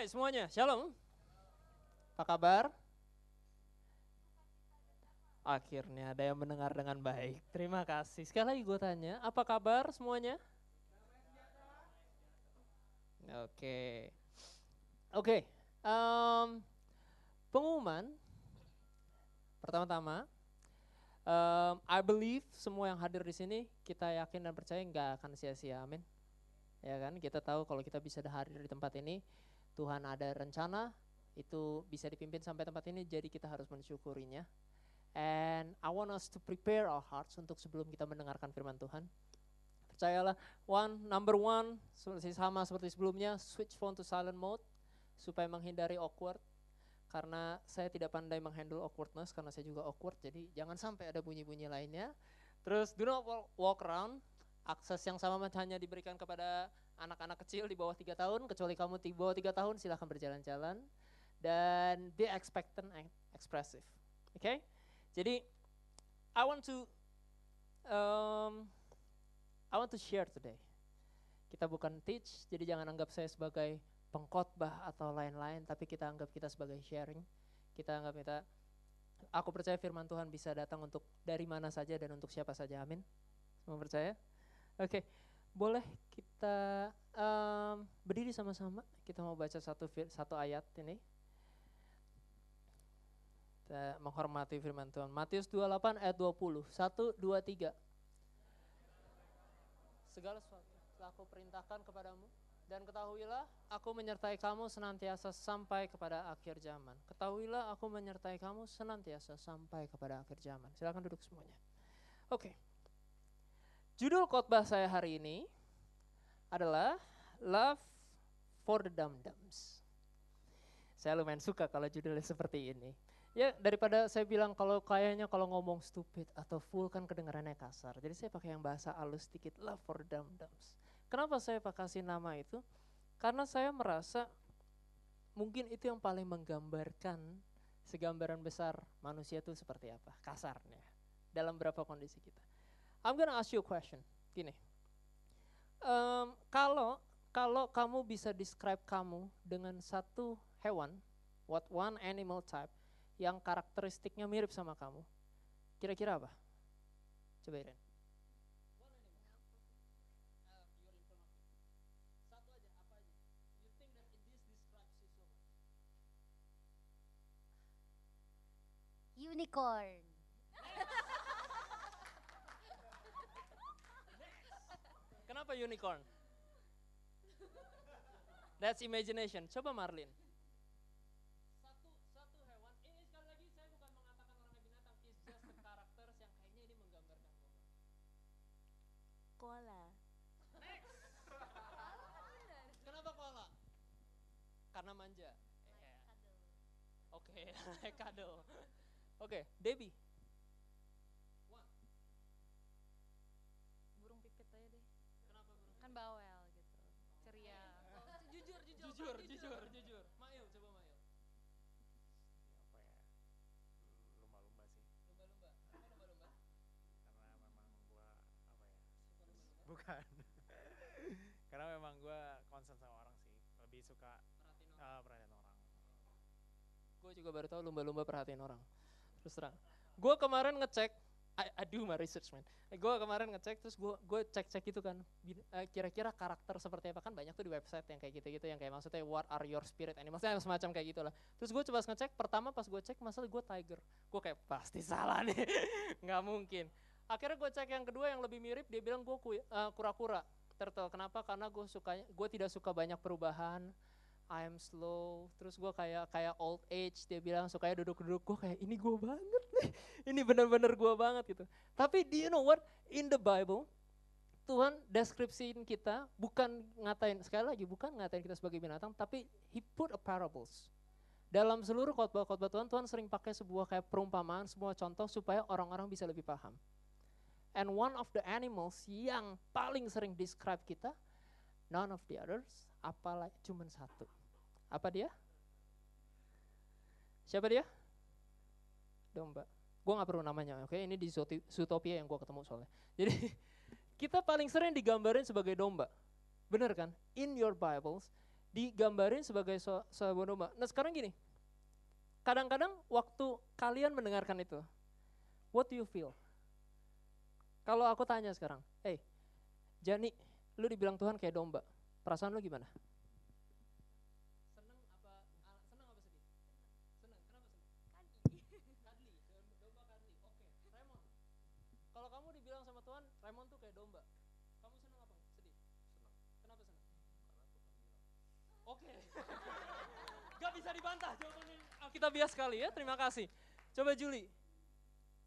Hai semuanya, shalom. Apa kabar? Akhirnya ada yang mendengar dengan baik. Terima kasih. Sekali lagi gue tanya, apa kabar semuanya? Oke. Oke. em, pengumuman. Pertama-tama, em, I believe semua yang hadir di sini kita yakin dan percaya nggak akan sia-sia. Amin. Ya kan? Kita tahu kalau kita bisa hadir di tempat ini, Tuhan ada rencana itu bisa dipimpin sampai tempat ini, jadi kita harus mensyukurinya. And I want us to prepare our hearts untuk sebelum kita mendengarkan firman Tuhan. Percayalah, one, number one, seperti sama seperti sebelumnya, switch phone to silent mode supaya menghindari awkward. Karena saya tidak pandai menghandle awkwardness karena saya juga awkward, jadi jangan sampai ada bunyi-bunyi lainnya. Terus do not wa- walk around. Akses yang sama hanya diberikan kepada anak-anak kecil di bawah tiga tahun, kecuali kamu di bawah tiga tahun silahkan berjalan-jalan dan be expectant and expressive. Oke? Jadi I want to um, I want to share today. Kita bukan teach, jadi jangan anggap saya sebagai pengkhotbah atau lain-lain, tapi kita anggap kita sebagai sharing. Kita anggap kita aku percaya firman Tuhan bisa datang untuk dari mana saja dan untuk siapa saja. Amin. Semua percaya? Oke. Boleh kita um, berdiri sama-sama. Kita mau baca satu satu ayat ini. Kita menghormati firman Tuhan. Matius 28 ayat 20. 1, 2, 3. Segala sesuatu telah aku perintahkan kepadamu. Dan ketahuilah aku menyertai kamu senantiasa sampai kepada akhir zaman. Ketahuilah aku menyertai kamu senantiasa sampai kepada akhir zaman. Silakan duduk semuanya. Oke. Judul khotbah saya hari ini adalah Love for the Dum-Dums. Saya lumayan suka kalau judulnya seperti ini. Ya daripada saya bilang kalau kayaknya kalau ngomong stupid atau full kan kedengarannya kasar. Jadi saya pakai yang bahasa halus sedikit love for the dum-dums. Kenapa saya pakai kasih nama itu? Karena saya merasa mungkin itu yang paling menggambarkan segambaran besar manusia itu seperti apa kasarnya dalam berapa kondisi kita. I'm gonna ask you a question. Gini, Em, kalau kalau kamu bisa describe kamu dengan satu hewan, what one animal type yang karakteristiknya mirip sama kamu, kira-kira apa? Coba. Unicorn. Kenapa unicorn? That's imagination. Coba Marlin. Satu satu hewan. Ini sekali lagi saya bukan mengatakan orangnya binatang. It's just the characters yang kayaknya ini menggambarkan kamu. Koala. Kenapa koala? Karena manja. Iya. Oke, like kado. Oke, Debbie. Jujur jujur Jujur. Mail, coba Mail. apa ya lumba-lumba sih Lumba-lumba. Kenapa lumba-lumba? karena memang gua apa ya Suka lumba-lumba. bukan karena memang gua concern sama orang sih lebih suka Perhatiin orang. uh, perhatian orang Gue juga baru tahu lumba-lumba perhatiin orang. Terus terang. Gue kemarin ngecek, I, I do my research man. Gue kemarin ngecek, terus gue gue cek-cek itu kan, eh, kira-kira karakter seperti apa kan banyak tuh di website yang kayak gitu-gitu yang kayak maksudnya what are your spirit animals, yang semacam kayak gitulah. Terus gue coba ngecek, pertama pas gue cek masalah gue tiger, gue kayak pasti salah nih, nggak mungkin. Akhirnya gue cek yang kedua yang lebih mirip, dia bilang gue eh, kura-kura. Turtle, kenapa? Karena gue suka, gue tidak suka banyak perubahan, I am slow. Terus gue kayak kayak old age. Dia bilang sukanya duduk-duduk. Gue kayak ini gue banget nih. Ini bener-bener gue banget gitu. Tapi do you know what? In the Bible, Tuhan deskripsiin kita bukan ngatain sekali lagi bukan ngatain kita sebagai binatang, tapi He put a parables. Dalam seluruh khotbah-khotbah Tuhan, Tuhan sering pakai sebuah kayak perumpamaan, sebuah contoh supaya orang-orang bisa lebih paham. And one of the animals yang paling sering describe kita, none of the others, apalagi cuman satu. Apa dia? Siapa dia? Domba. Gue gak perlu namanya, oke? Ini di Zootopia yang gue ketemu soalnya. Jadi kita paling sering digambarin sebagai domba. Bener kan? In your Bibles, digambarin sebagai sebuah domba. Nah sekarang gini, kadang-kadang waktu kalian mendengarkan itu, what do you feel? Kalau aku tanya sekarang, hey, Jani, lu dibilang Tuhan kayak domba, perasaan lu gimana? Dibantah jawabannya Alkitabiah sekali ya, terima kasih. Coba Juli.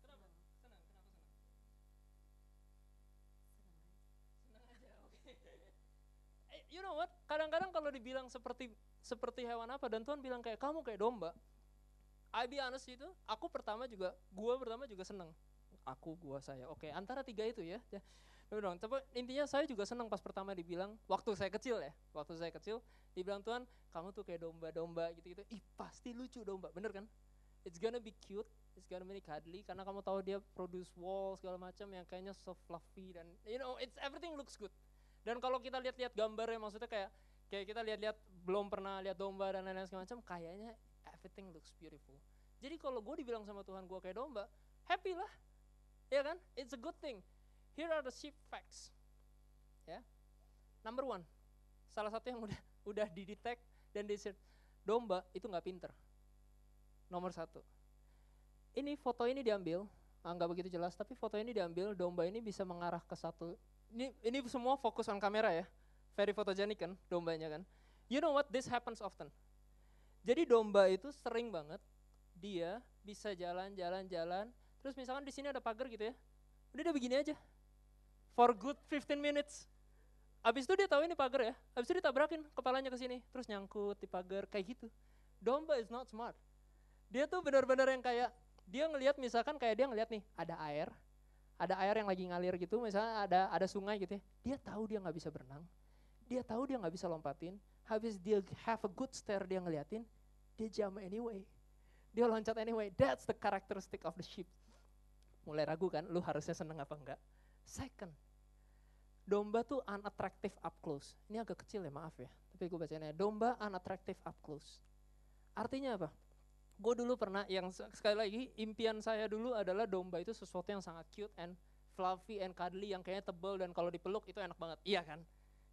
Kenapa? Senang, kenapa senang? Senang aja, oke. You know what? Kadang-kadang kalau dibilang seperti seperti hewan apa dan Tuhan bilang kayak kamu kayak domba. I be honest itu, aku pertama juga, gua pertama juga seneng. Aku, gua, saya. Oke, antara tiga itu ya. Ya. Bener dong, tapi intinya saya juga senang pas pertama dibilang, waktu saya kecil ya, waktu saya kecil, dibilang Tuhan, kamu tuh kayak domba-domba gitu-gitu. Ih pasti lucu domba, bener kan? It's gonna be cute, it's gonna be cuddly, karena kamu tahu dia produce wall segala macam yang kayaknya so fluffy dan you know, it's everything looks good. Dan kalau kita lihat-lihat gambarnya maksudnya kayak kayak kita lihat-lihat belum pernah lihat domba dan lain-lain segala macam, kayaknya everything looks beautiful. Jadi kalau gue dibilang sama Tuhan gue kayak domba, happy lah, ya kan? It's a good thing. Here are the sheep facts. Ya. Number one, salah satu yang udah udah didetek dan di domba itu nggak pinter. Nomor satu. Ini foto ini diambil, ah, nggak begitu jelas, tapi foto ini diambil, domba ini bisa mengarah ke satu. Ini ini semua fokus on kamera ya, very photogenic kan dombanya kan. You know what? This happens often. Jadi domba itu sering banget dia bisa jalan-jalan-jalan, terus misalkan di sini ada pagar gitu ya, udah dia begini aja, for good 15 minutes. Abis itu dia tahu ini pagar ya, abis itu ditabrakin kepalanya ke sini, terus nyangkut di pagar kayak gitu. Domba is not smart. Dia tuh benar-benar yang kayak dia ngelihat misalkan kayak dia ngelihat nih ada air, ada air yang lagi ngalir gitu, misalnya ada ada sungai gitu ya. Dia tahu dia nggak bisa berenang, dia tahu dia nggak bisa lompatin. Habis dia have a good stare dia ngeliatin, dia jump anyway. Dia loncat anyway. That's the characteristic of the sheep. Mulai ragu kan, lu harusnya seneng apa enggak? Second, domba tuh unattractive up close. Ini agak kecil ya, maaf ya. Tapi gue bacain ya. Domba unattractive up close. Artinya apa? Gue dulu pernah, yang sekali lagi, impian saya dulu adalah domba itu sesuatu yang sangat cute and fluffy and cuddly, yang kayaknya tebel dan kalau dipeluk itu enak banget. Iya kan?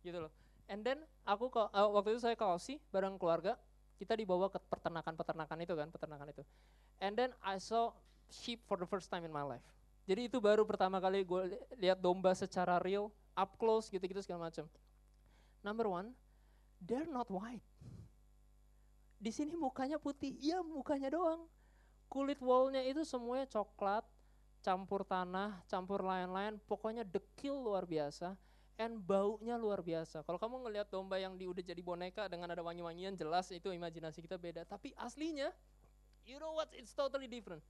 Gitu loh. And then aku uh, waktu itu saya ke Aussie bareng keluarga, kita dibawa ke peternakan-peternakan itu kan, peternakan itu. And then I saw sheep for the first time in my life. Jadi itu baru pertama kali gue lihat domba secara real, up close gitu-gitu segala macam. Number one, they're not white. Di sini mukanya putih, iya mukanya doang. Kulit wallnya itu semuanya coklat, campur tanah, campur lain-lain, pokoknya dekil luar biasa. And baunya luar biasa. Kalau kamu ngelihat domba yang di, udah jadi boneka dengan ada wangi-wangian, jelas itu imajinasi kita beda. Tapi aslinya, you know what? It's totally different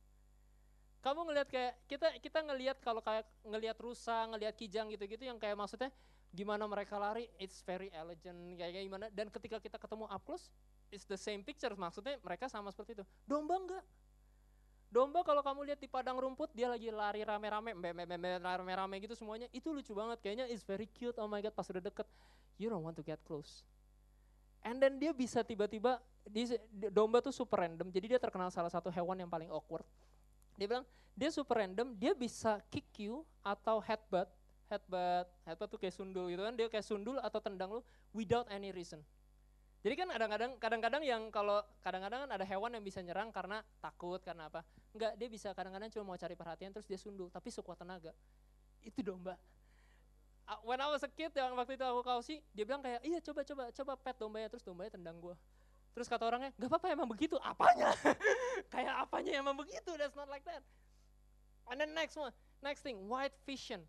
kamu ngelihat kayak kita kita ngelihat kalau kayak ngelihat rusa, ngelihat kijang gitu-gitu yang kayak maksudnya gimana mereka lari, it's very elegant kayak, gimana. Dan ketika kita ketemu up close, it's the same picture. Maksudnya mereka sama seperti itu. Domba enggak. Domba kalau kamu lihat di padang rumput dia lagi lari rame-rame, rame-rame gitu semuanya, itu lucu banget. Kayaknya it's very cute. Oh my god, pas udah deket, you don't want to get close. And then dia bisa tiba-tiba, domba tuh super random. Jadi dia terkenal salah satu hewan yang paling awkward dia bilang dia super random, dia bisa kick you atau headbutt, headbutt, headbutt tuh kayak sundul gitu kan, dia kayak sundul atau tendang lu without any reason. Jadi kan kadang-kadang kadang-kadang yang kalau kadang-kadang kan ada hewan yang bisa nyerang karena takut karena apa? Enggak, dia bisa kadang-kadang cuma mau cari perhatian terus dia sundul, tapi sekuat tenaga. Itu domba. When I was a kid yang waktu itu aku kausi, dia bilang kayak, "Iya, coba coba coba pet dombanya." Terus dombanya tendang gua. Terus kata orangnya, gak apa-apa emang begitu. Apanya? Kayak apanya emang begitu? That's not like that. And then next one, next thing, white vision.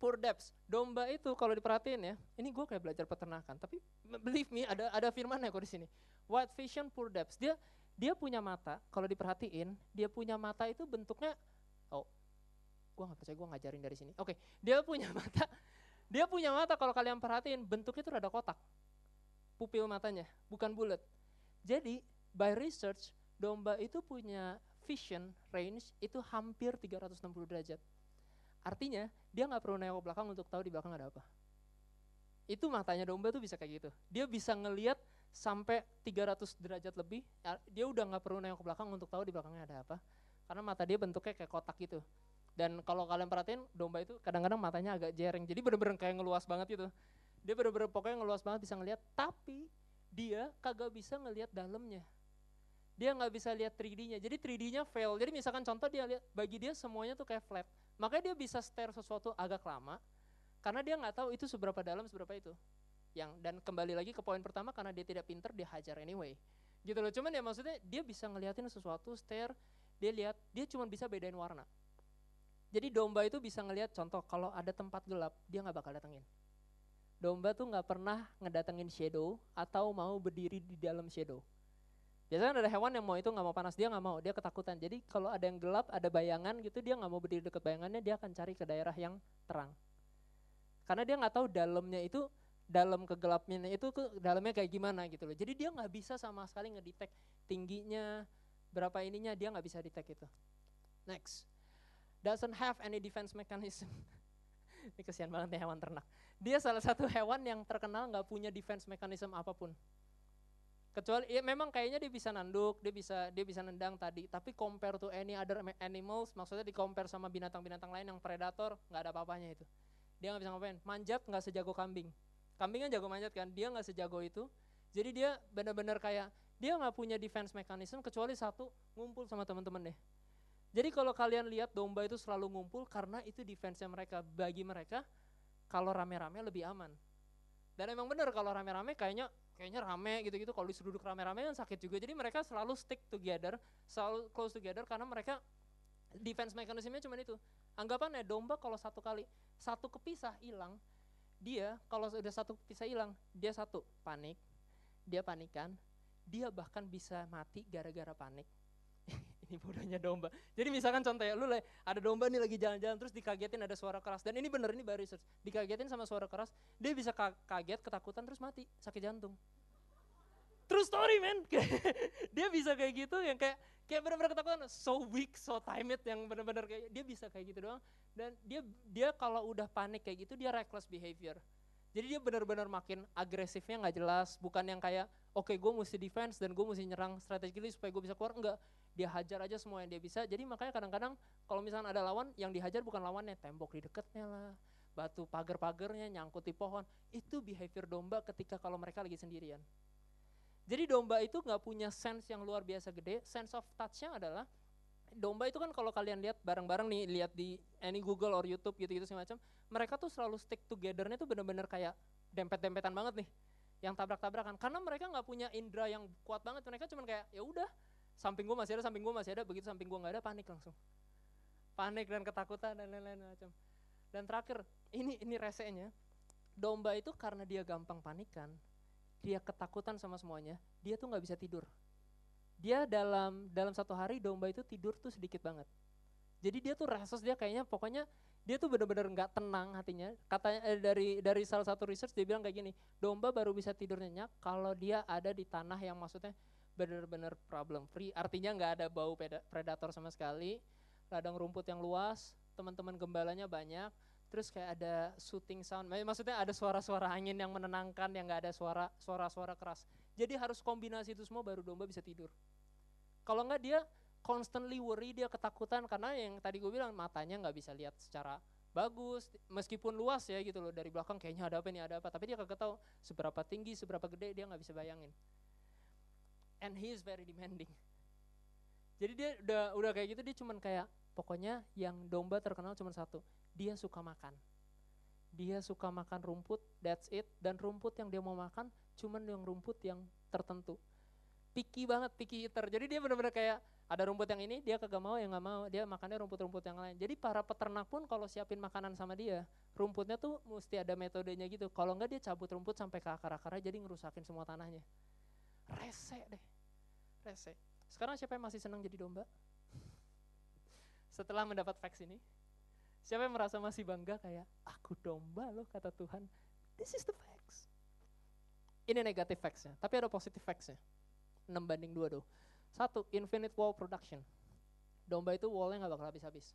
Poor depths. Domba itu kalau diperhatiin ya, ini gue kayak belajar peternakan, tapi believe me ada ada firmannya kok di sini. White vision, poor depths. Dia dia punya mata, kalau diperhatiin, dia punya mata itu bentuknya, oh, gue nggak percaya gue ngajarin dari sini. Oke, okay, dia punya mata, dia punya mata kalau kalian perhatiin bentuknya itu rada kotak pupil matanya, bukan bulat. Jadi by research domba itu punya vision range itu hampir 360 derajat. Artinya dia nggak perlu nengok belakang untuk tahu di belakang ada apa. Itu matanya domba tuh bisa kayak gitu. Dia bisa ngeliat sampai 300 derajat lebih, ya, dia udah nggak perlu nengok ke belakang untuk tahu di belakangnya ada apa. Karena mata dia bentuknya kayak kotak gitu. Dan kalau kalian perhatiin, domba itu kadang-kadang matanya agak jereng. Jadi bener-bener kayak ngeluas banget gitu. Dia bener-bener pokoknya ngeluas banget bisa ngeliat, tapi dia kagak bisa ngeliat dalamnya. Dia nggak bisa lihat 3D-nya. Jadi 3D-nya fail. Jadi misalkan contoh dia lihat bagi dia semuanya tuh kayak flat. Makanya dia bisa stare sesuatu agak lama karena dia nggak tahu itu seberapa dalam seberapa itu. Yang dan kembali lagi ke poin pertama karena dia tidak pinter dia hajar anyway. Gitu loh. Cuman ya maksudnya dia bisa ngeliatin sesuatu stare, dia lihat, dia cuma bisa bedain warna. Jadi domba itu bisa ngelihat contoh kalau ada tempat gelap dia nggak bakal datengin. Domba tuh nggak pernah ngedatengin shadow atau mau berdiri di dalam shadow. Biasanya ada hewan yang mau itu nggak mau panas dia nggak mau dia ketakutan. Jadi kalau ada yang gelap ada bayangan gitu dia nggak mau berdiri dekat bayangannya dia akan cari ke daerah yang terang. Karena dia nggak tahu dalamnya itu dalam kegelapnya itu ke dalamnya kayak gimana gitu loh. Jadi dia nggak bisa sama sekali ngedetect tingginya berapa ininya dia nggak bisa detect itu. Next doesn't have any defense mechanism. Ini kesian banget ya hewan ternak. Dia salah satu hewan yang terkenal nggak punya defense mechanism apa pun. Kecuali ya memang kayaknya dia bisa nanduk, dia bisa dia bisa nendang tadi, tapi compare to any other animals, maksudnya di compare sama binatang-binatang lain yang predator, nggak ada apa-apanya itu. Dia nggak bisa ngapain, manjat nggak sejago kambing. Kambing kan jago manjat kan, dia nggak sejago itu. Jadi dia benar-benar kayak dia nggak punya defense mechanism kecuali satu ngumpul sama teman-teman deh jadi kalau kalian lihat domba itu selalu ngumpul karena itu defense-nya mereka. Bagi mereka kalau rame-rame lebih aman. Dan emang bener kalau rame-rame kayaknya kayaknya rame gitu-gitu kalau disuruh duduk rame-rame kan sakit juga. Jadi mereka selalu stick together, selalu close together karena mereka defense mekanismenya cuma itu. Anggapannya domba kalau satu kali satu kepisah hilang, dia kalau sudah satu kepisah hilang, dia satu panik, dia panikan, dia bahkan bisa mati gara-gara panik ini bodohnya domba. Jadi misalkan contoh ya, lu ada domba nih lagi jalan-jalan terus dikagetin ada suara keras dan ini bener ini baru research. Dikagetin sama suara keras, dia bisa kaget, ketakutan terus mati, sakit jantung. True story man, dia bisa kayak gitu yang kayak kayak benar-benar ketakutan, so weak, so timid yang benar-benar kayak dia bisa kayak gitu doang. Dan dia dia kalau udah panik kayak gitu dia reckless behavior. Jadi dia benar-benar makin agresifnya nggak jelas, bukan yang kayak oke okay, gue mesti defense dan gue mesti nyerang strategically supaya gue bisa keluar, enggak dia hajar aja semua yang dia bisa. Jadi makanya kadang-kadang kalau misalnya ada lawan yang dihajar bukan lawannya, tembok di dekatnya lah, batu pagar-pagarnya nyangkut di pohon. Itu behavior domba ketika kalau mereka lagi sendirian. Jadi domba itu nggak punya sense yang luar biasa gede. Sense of touch-nya adalah domba itu kan kalau kalian lihat bareng-bareng nih, lihat di any Google or YouTube gitu-gitu semacam, mereka tuh selalu stick together-nya tuh bener-bener kayak dempet-dempetan banget nih, yang tabrak-tabrakan. Karena mereka nggak punya indera yang kuat banget, mereka cuma kayak ya udah samping gue masih ada, samping gue masih ada, begitu samping gue nggak ada panik langsung. Panik dan ketakutan dan lain-lain macam. Dan terakhir, ini ini resenya, domba itu karena dia gampang panikan, dia ketakutan sama semuanya, dia tuh nggak bisa tidur. Dia dalam dalam satu hari domba itu tidur tuh sedikit banget. Jadi dia tuh restless dia kayaknya pokoknya dia tuh benar-benar nggak tenang hatinya. Katanya eh, dari dari salah satu research dia bilang kayak gini, domba baru bisa tidur nyenyak kalau dia ada di tanah yang maksudnya benar-benar problem free, artinya nggak ada bau predator sama sekali, ladang rumput yang luas, teman-teman gembalanya banyak, terus kayak ada shooting sound, maksudnya ada suara-suara angin yang menenangkan, yang nggak ada suara suara-suara keras. Jadi harus kombinasi itu semua baru domba bisa tidur. Kalau nggak dia constantly worry, dia ketakutan karena yang tadi gue bilang matanya nggak bisa lihat secara bagus meskipun luas ya gitu loh dari belakang kayaknya ada apa nih ada apa tapi dia kagak tahu seberapa tinggi seberapa gede dia nggak bisa bayangin and he is very demanding. Jadi dia udah udah kayak gitu dia cuman kayak pokoknya yang domba terkenal cuma satu, dia suka makan. Dia suka makan rumput, that's it. Dan rumput yang dia mau makan cuman yang rumput yang tertentu. Picky banget, picky eater. Jadi dia benar-benar kayak ada rumput yang ini dia kagak mau yang nggak mau dia makannya rumput-rumput yang lain jadi para peternak pun kalau siapin makanan sama dia rumputnya tuh mesti ada metodenya gitu kalau enggak dia cabut rumput sampai ke akar-akarnya jadi ngerusakin semua tanahnya Rese deh. Rese. Sekarang siapa yang masih senang jadi domba? Setelah mendapat fax ini, siapa yang merasa masih bangga kayak, aku domba loh kata Tuhan. This is the facts. Ini negatif factsnya, tapi ada positif factsnya. 6 banding 2 tuh. Satu, infinite wall production. Domba itu wallnya nggak bakal habis-habis.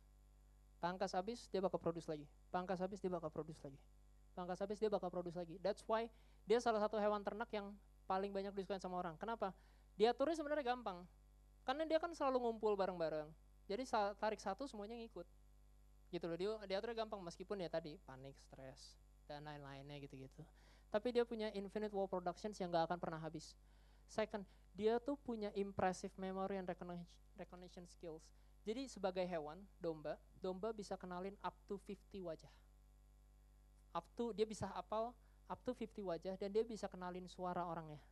Pangkas habis, dia bakal produce lagi. Pangkas habis, dia bakal produce lagi. pangkas habis dia bakal produce lagi. That's why dia salah satu hewan ternak yang paling banyak disukain sama orang. Kenapa? Diaturnya sebenarnya gampang. Karena dia kan selalu ngumpul bareng-bareng. Jadi tarik satu semuanya ngikut. Gitu loh, dia diaturnya gampang meskipun ya tadi panik, stres, dan lain-lainnya gitu-gitu. Tapi dia punya infinite wall productions yang gak akan pernah habis. Second, dia tuh punya impressive memory and recognition skills. Jadi sebagai hewan, domba, domba bisa kenalin up to 50 wajah. Up to, dia bisa apal up to 50 wajah dan dia bisa kenalin suara orangnya.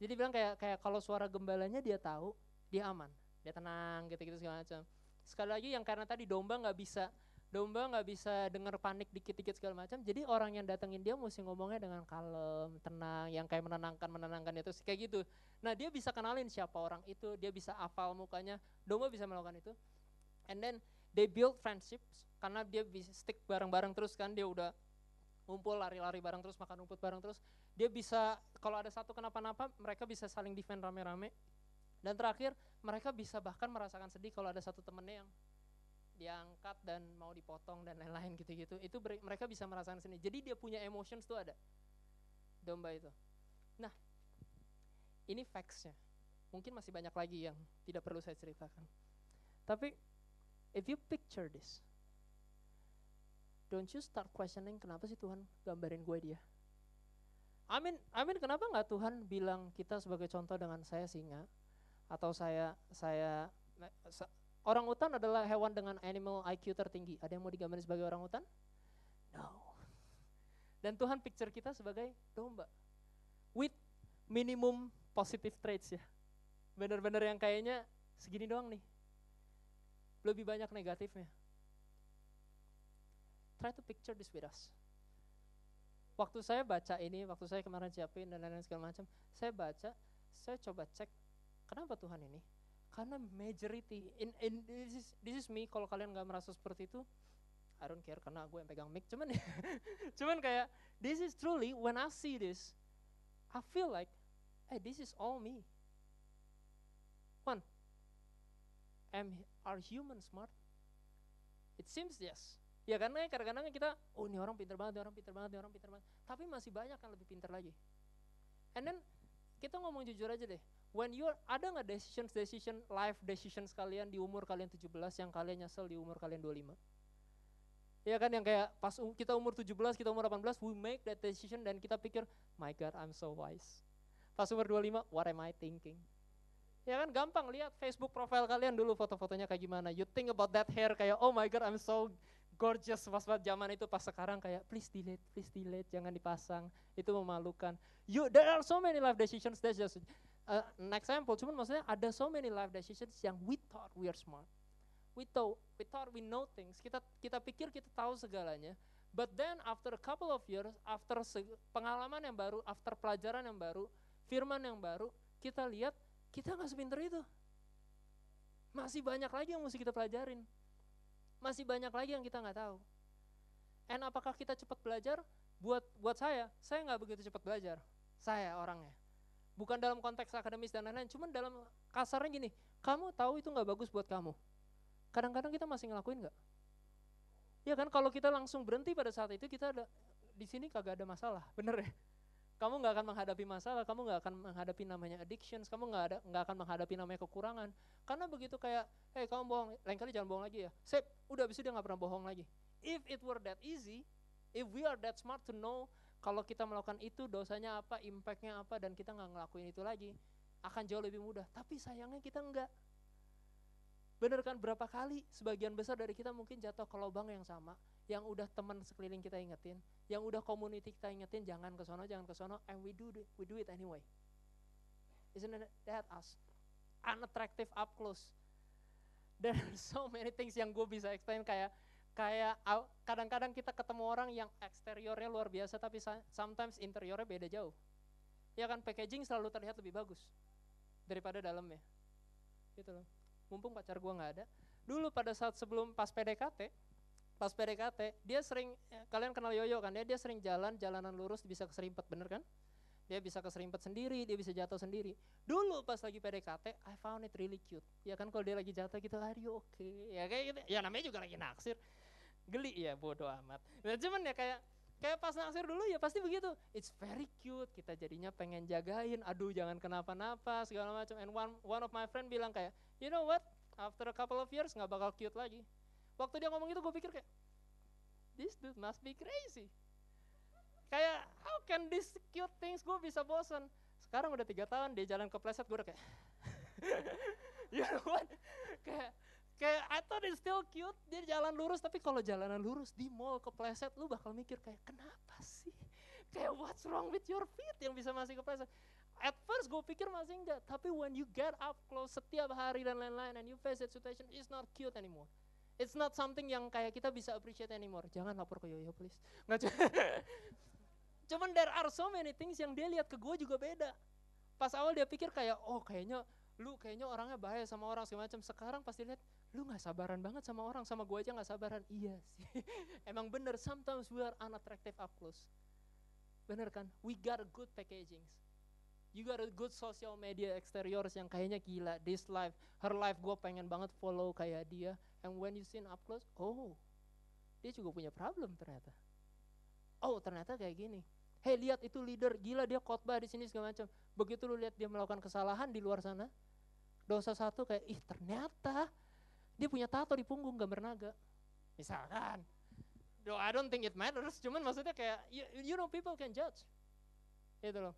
Jadi bilang kayak kayak kalau suara gembalanya dia tahu, dia aman, dia tenang gitu-gitu segala macam. Sekali lagi yang karena tadi domba nggak bisa domba nggak bisa dengar panik dikit-dikit segala macam. Jadi orang yang datengin dia mesti ngomongnya dengan kalem, tenang, yang kayak menenangkan menenangkan itu kayak gitu. Nah dia bisa kenalin siapa orang itu, dia bisa hafal mukanya. Domba bisa melakukan itu. And then they build friendships karena dia bisa stick bareng-bareng terus kan dia udah ngumpul lari-lari bareng terus makan rumput bareng terus dia bisa kalau ada satu kenapa-napa mereka bisa saling defend rame-rame. Dan terakhir mereka bisa bahkan merasakan sedih kalau ada satu temennya yang diangkat dan mau dipotong dan lain-lain gitu-gitu. Itu mereka bisa merasakan sendiri. Jadi dia punya emotions tuh ada. Domba itu. Nah ini factsnya. Mungkin masih banyak lagi yang tidak perlu saya ceritakan. Tapi if you picture this don't you start questioning kenapa sih Tuhan gambarin gue dia? Amin, amin. Kenapa nggak Tuhan bilang kita sebagai contoh dengan saya singa atau saya saya orang hutan adalah hewan dengan animal IQ tertinggi. Ada yang mau digambarin sebagai orang hutan? No. Dan Tuhan picture kita sebagai domba with minimum positive traits ya. Benar-benar yang kayaknya segini doang nih. Lebih banyak negatifnya try to picture this with us. Waktu saya baca ini, waktu saya kemarin siapin dan lain-lain segala macam, saya baca, saya coba cek kenapa Tuhan ini? Karena majority in, in this is this is me kalau kalian nggak merasa seperti itu, I don't care karena gue yang pegang mic. Cuman cuman kayak this is truly when I see this, I feel like, hey this is all me. One, am are humans smart? It seems yes. Ya karena kadang-kadang kita, oh ini orang pinter banget, ini orang pinter banget, ini orang pinter banget. Tapi masih banyak yang lebih pinter lagi. And then kita ngomong jujur aja deh. When you ada nggak decision decision life decision kalian di umur kalian 17 yang kalian nyesel di umur kalian 25? Ya kan yang kayak pas kita umur 17, kita umur 18, we make that decision dan kita pikir, my God, I'm so wise. Pas umur 25, what am I thinking? Ya kan gampang lihat Facebook profile kalian dulu foto-fotonya kayak gimana. You think about that hair kayak, oh my God, I'm so gorgeous pas zaman itu pas sekarang kayak please delete, please delete, jangan dipasang. Itu memalukan. You there are so many life decisions that's just uh, an example. Cuman maksudnya ada so many life decisions yang we thought we are smart. We thought we thought we know things. Kita kita pikir kita tahu segalanya. But then after a couple of years, after pengalaman yang baru, after pelajaran yang baru, firman yang baru, kita lihat kita nggak sepinter itu. Masih banyak lagi yang mesti kita pelajarin masih banyak lagi yang kita nggak tahu. And apakah kita cepat belajar? Buat buat saya, saya nggak begitu cepat belajar. Saya orangnya. Bukan dalam konteks akademis dan lain-lain, cuman dalam kasarnya gini, kamu tahu itu nggak bagus buat kamu. Kadang-kadang kita masih ngelakuin nggak? Ya kan kalau kita langsung berhenti pada saat itu kita ada di sini kagak ada masalah, bener ya? Kamu nggak akan menghadapi masalah, kamu nggak akan menghadapi namanya addictions, kamu nggak ada nggak akan menghadapi namanya kekurangan. Karena begitu kayak, hey kamu bohong, lain kali jangan bohong lagi ya. Sip, udah itu dia nggak pernah bohong lagi. If it were that easy, if we are that smart to know kalau kita melakukan itu dosanya apa, impactnya apa, dan kita nggak ngelakuin itu lagi, akan jauh lebih mudah. Tapi sayangnya kita enggak. Bener kan berapa kali sebagian besar dari kita mungkin jatuh ke lubang yang sama, yang udah teman sekeliling kita ingetin, yang udah community kita ingetin jangan ke sono, jangan ke sono, and we do we do it anyway. Isn't that us? Unattractive up close. There are so many things yang gue bisa explain kayak kayak kadang-kadang kita ketemu orang yang eksteriornya luar biasa tapi sometimes interiornya beda jauh. Ya kan packaging selalu terlihat lebih bagus daripada dalamnya. Gitu loh mumpung pacar gue nggak ada dulu pada saat sebelum pas PDKT pas PDKT dia sering ya, kalian kenal Yoyo kan ya dia sering jalan jalanan lurus bisa keserimpet bener kan dia bisa keserimpet sendiri dia bisa jatuh sendiri dulu pas lagi PDKT I found it really cute ya kan kalau dia lagi jatuh gitu are you okay ya kayak gitu ya namanya juga lagi naksir geli ya bodoh amat nah, cuman ya kayak Kayak pas naksir dulu ya pasti begitu. It's very cute. Kita jadinya pengen jagain. Aduh jangan kenapa-napa segala macam. And one one of my friend bilang kayak, you know what? After a couple of years nggak bakal cute lagi. Waktu dia ngomong itu gue pikir kayak, this dude must be crazy. Kayak how can this cute things gue bisa bosan. Sekarang udah tiga tahun dia jalan ke pleset gue udah kayak, you know what? Kayak kayak I thought it's still cute dia jalan lurus tapi kalau jalanan lurus di mall kepleset lu bakal mikir kayak kenapa sih kayak what's wrong with your feet yang bisa masih kepleset at first gue pikir masih enggak tapi when you get up close setiap hari dan lain-lain and you face that situation it's not cute anymore it's not something yang kayak kita bisa appreciate anymore. Jangan lapor ke Yoyo please. Nggak cuman there are so many things yang dia lihat ke gue juga beda. Pas awal dia pikir kayak oh kayaknya lu kayaknya orangnya bahaya sama orang segala macam. Sekarang pasti lihat lu nggak sabaran banget sama orang sama gue aja nggak sabaran. Iya sih. Emang bener sometimes we are unattractive up close. Bener kan? We got a good packaging you got a good social media exteriors yang kayaknya gila. This life her life gue pengen banget follow kayak dia and when you see up close oh dia juga punya problem ternyata oh ternyata kayak gini hey lihat itu leader gila dia khotbah di sini segala macam begitu lu lihat dia melakukan kesalahan di luar sana dosa satu kayak ih ternyata dia punya tato di punggung gambar naga. Misalkan. Do I don't think it matters, cuman maksudnya kayak you, you know people can judge. Itu loh.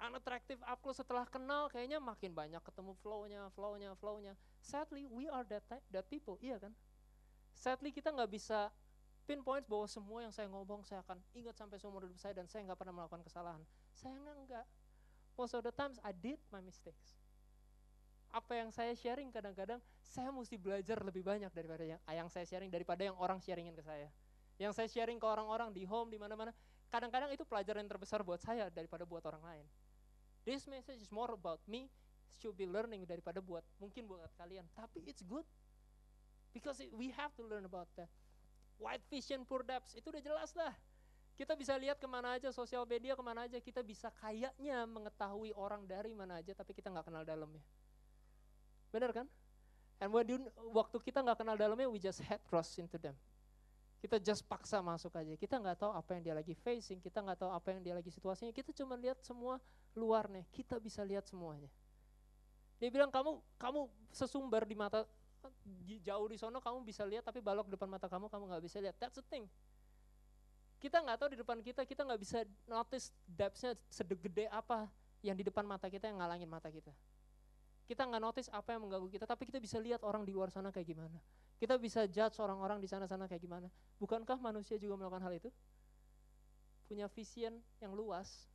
Unattractive up close setelah kenal kayaknya makin banyak ketemu flow-nya, flow-nya, flow-nya. Sadly we are that type, that people, iya kan? Sadly kita nggak bisa pinpoint bahwa semua yang saya ngomong saya akan ingat sampai seumur hidup saya dan saya nggak pernah melakukan kesalahan. Saya enggak. Most of the times I did my mistakes apa yang saya sharing kadang-kadang saya mesti belajar lebih banyak daripada yang, yang saya sharing daripada yang orang sharingin ke saya. Yang saya sharing ke orang-orang di home di mana-mana, kadang-kadang itu pelajaran yang terbesar buat saya daripada buat orang lain. This message is more about me, should be learning daripada buat mungkin buat kalian. Tapi it's good because we have to learn about that. White vision, poor depths itu udah jelas lah. Kita bisa lihat ke mana aja sosial media ke mana aja kita bisa kayaknya mengetahui orang dari mana aja tapi kita nggak kenal dalamnya. Benar kan? And when you, waktu kita nggak kenal dalamnya, we just head cross into them. Kita just paksa masuk aja. Kita nggak tahu apa yang dia lagi facing, kita nggak tahu apa yang dia lagi situasinya. Kita cuma lihat semua luarnya. Kita bisa lihat semuanya. Dia bilang kamu kamu sesumbar di mata jauh di sono kamu bisa lihat tapi balok depan mata kamu kamu nggak bisa lihat. That's the thing. Kita nggak tahu di depan kita kita nggak bisa notice depthnya segede apa yang di depan mata kita yang ngalangin mata kita. Kita nggak notice apa yang mengganggu kita, tapi kita bisa lihat orang di luar sana kayak gimana. Kita bisa judge orang-orang di sana-sana kayak gimana. Bukankah manusia juga melakukan hal itu? Punya vision yang luas,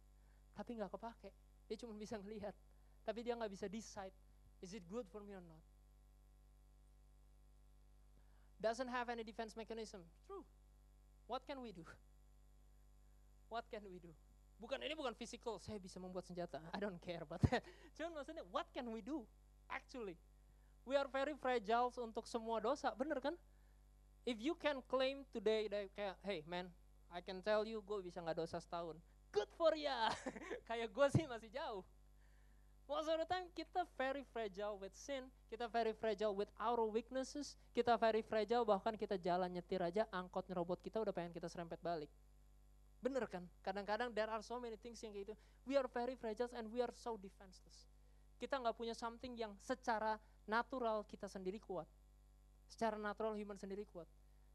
tapi nggak kepake. Dia cuma bisa ngelihat, tapi dia nggak bisa decide, is it good for me or not? Doesn't have any defense mechanism. True. What can we do? What can we do? bukan ini bukan physical saya bisa membuat senjata I don't care but cuman maksudnya what can we do actually we are very fragile untuk semua dosa bener kan if you can claim today that hey man I can tell you gue bisa nggak dosa setahun good for ya kayak gue sih masih jauh Most of the time kita very fragile with sin, kita very fragile with our weaknesses, kita very fragile bahkan kita jalan nyetir aja angkot nyerobot kita udah pengen kita serempet balik. Bener kan? Kadang-kadang there are so many things yang kayak gitu. We are very fragile and we are so defenseless. Kita nggak punya something yang secara natural kita sendiri kuat. Secara natural human sendiri kuat.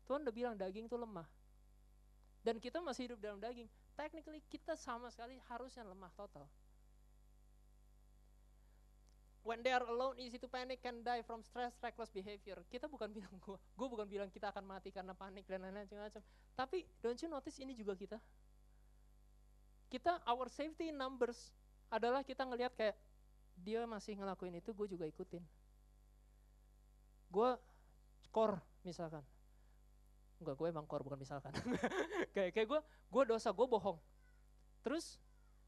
Tuhan udah bilang daging itu lemah. Dan kita masih hidup dalam daging. Technically kita sama sekali harusnya lemah total. When they are alone, easy to panic, can die from stress, reckless behavior. Kita bukan bilang gua, gua bukan bilang kita akan mati karena panik dan lain-lain macam-macam. Tapi don't you notice ini juga kita? Kita our safety numbers adalah kita ngelihat kayak dia masih ngelakuin itu, gue juga ikutin. Gue core misalkan, enggak gue emang core bukan misalkan. kayak kayak gue, gue dosa, gue bohong. Terus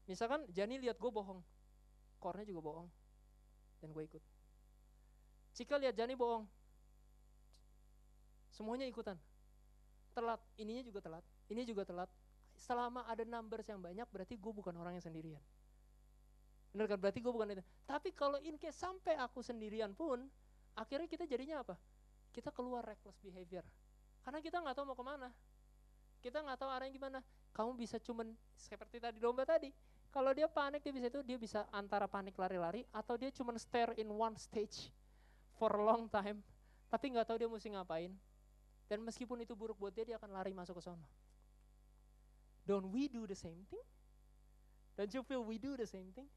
misalkan Jani lihat gue bohong, core-nya juga bohong dan gue ikut. Cika lihat Jani bohong, semuanya ikutan. Telat, ininya juga telat, ini juga telat. Selama ada numbers yang banyak, berarti gue bukan orang yang sendirian. Bener kan? Berarti gue bukan itu. Tapi kalau in case sampai aku sendirian pun, akhirnya kita jadinya apa? Kita keluar reckless behavior. Karena kita nggak tahu mau ke mana. Kita nggak tahu arahnya gimana. kamu bisa cuman seperti tadi domba tadi. Kalau dia panik dia bisa itu dia bisa antara panik lari-lari atau dia cuman stare in one stage for a long time, tapi nggak tahu dia mesti ngapain. Dan meskipun itu buruk buat dia, dia akan lari masuk ke sana. Don't we do the same thing? Don't you feel we do the same thing?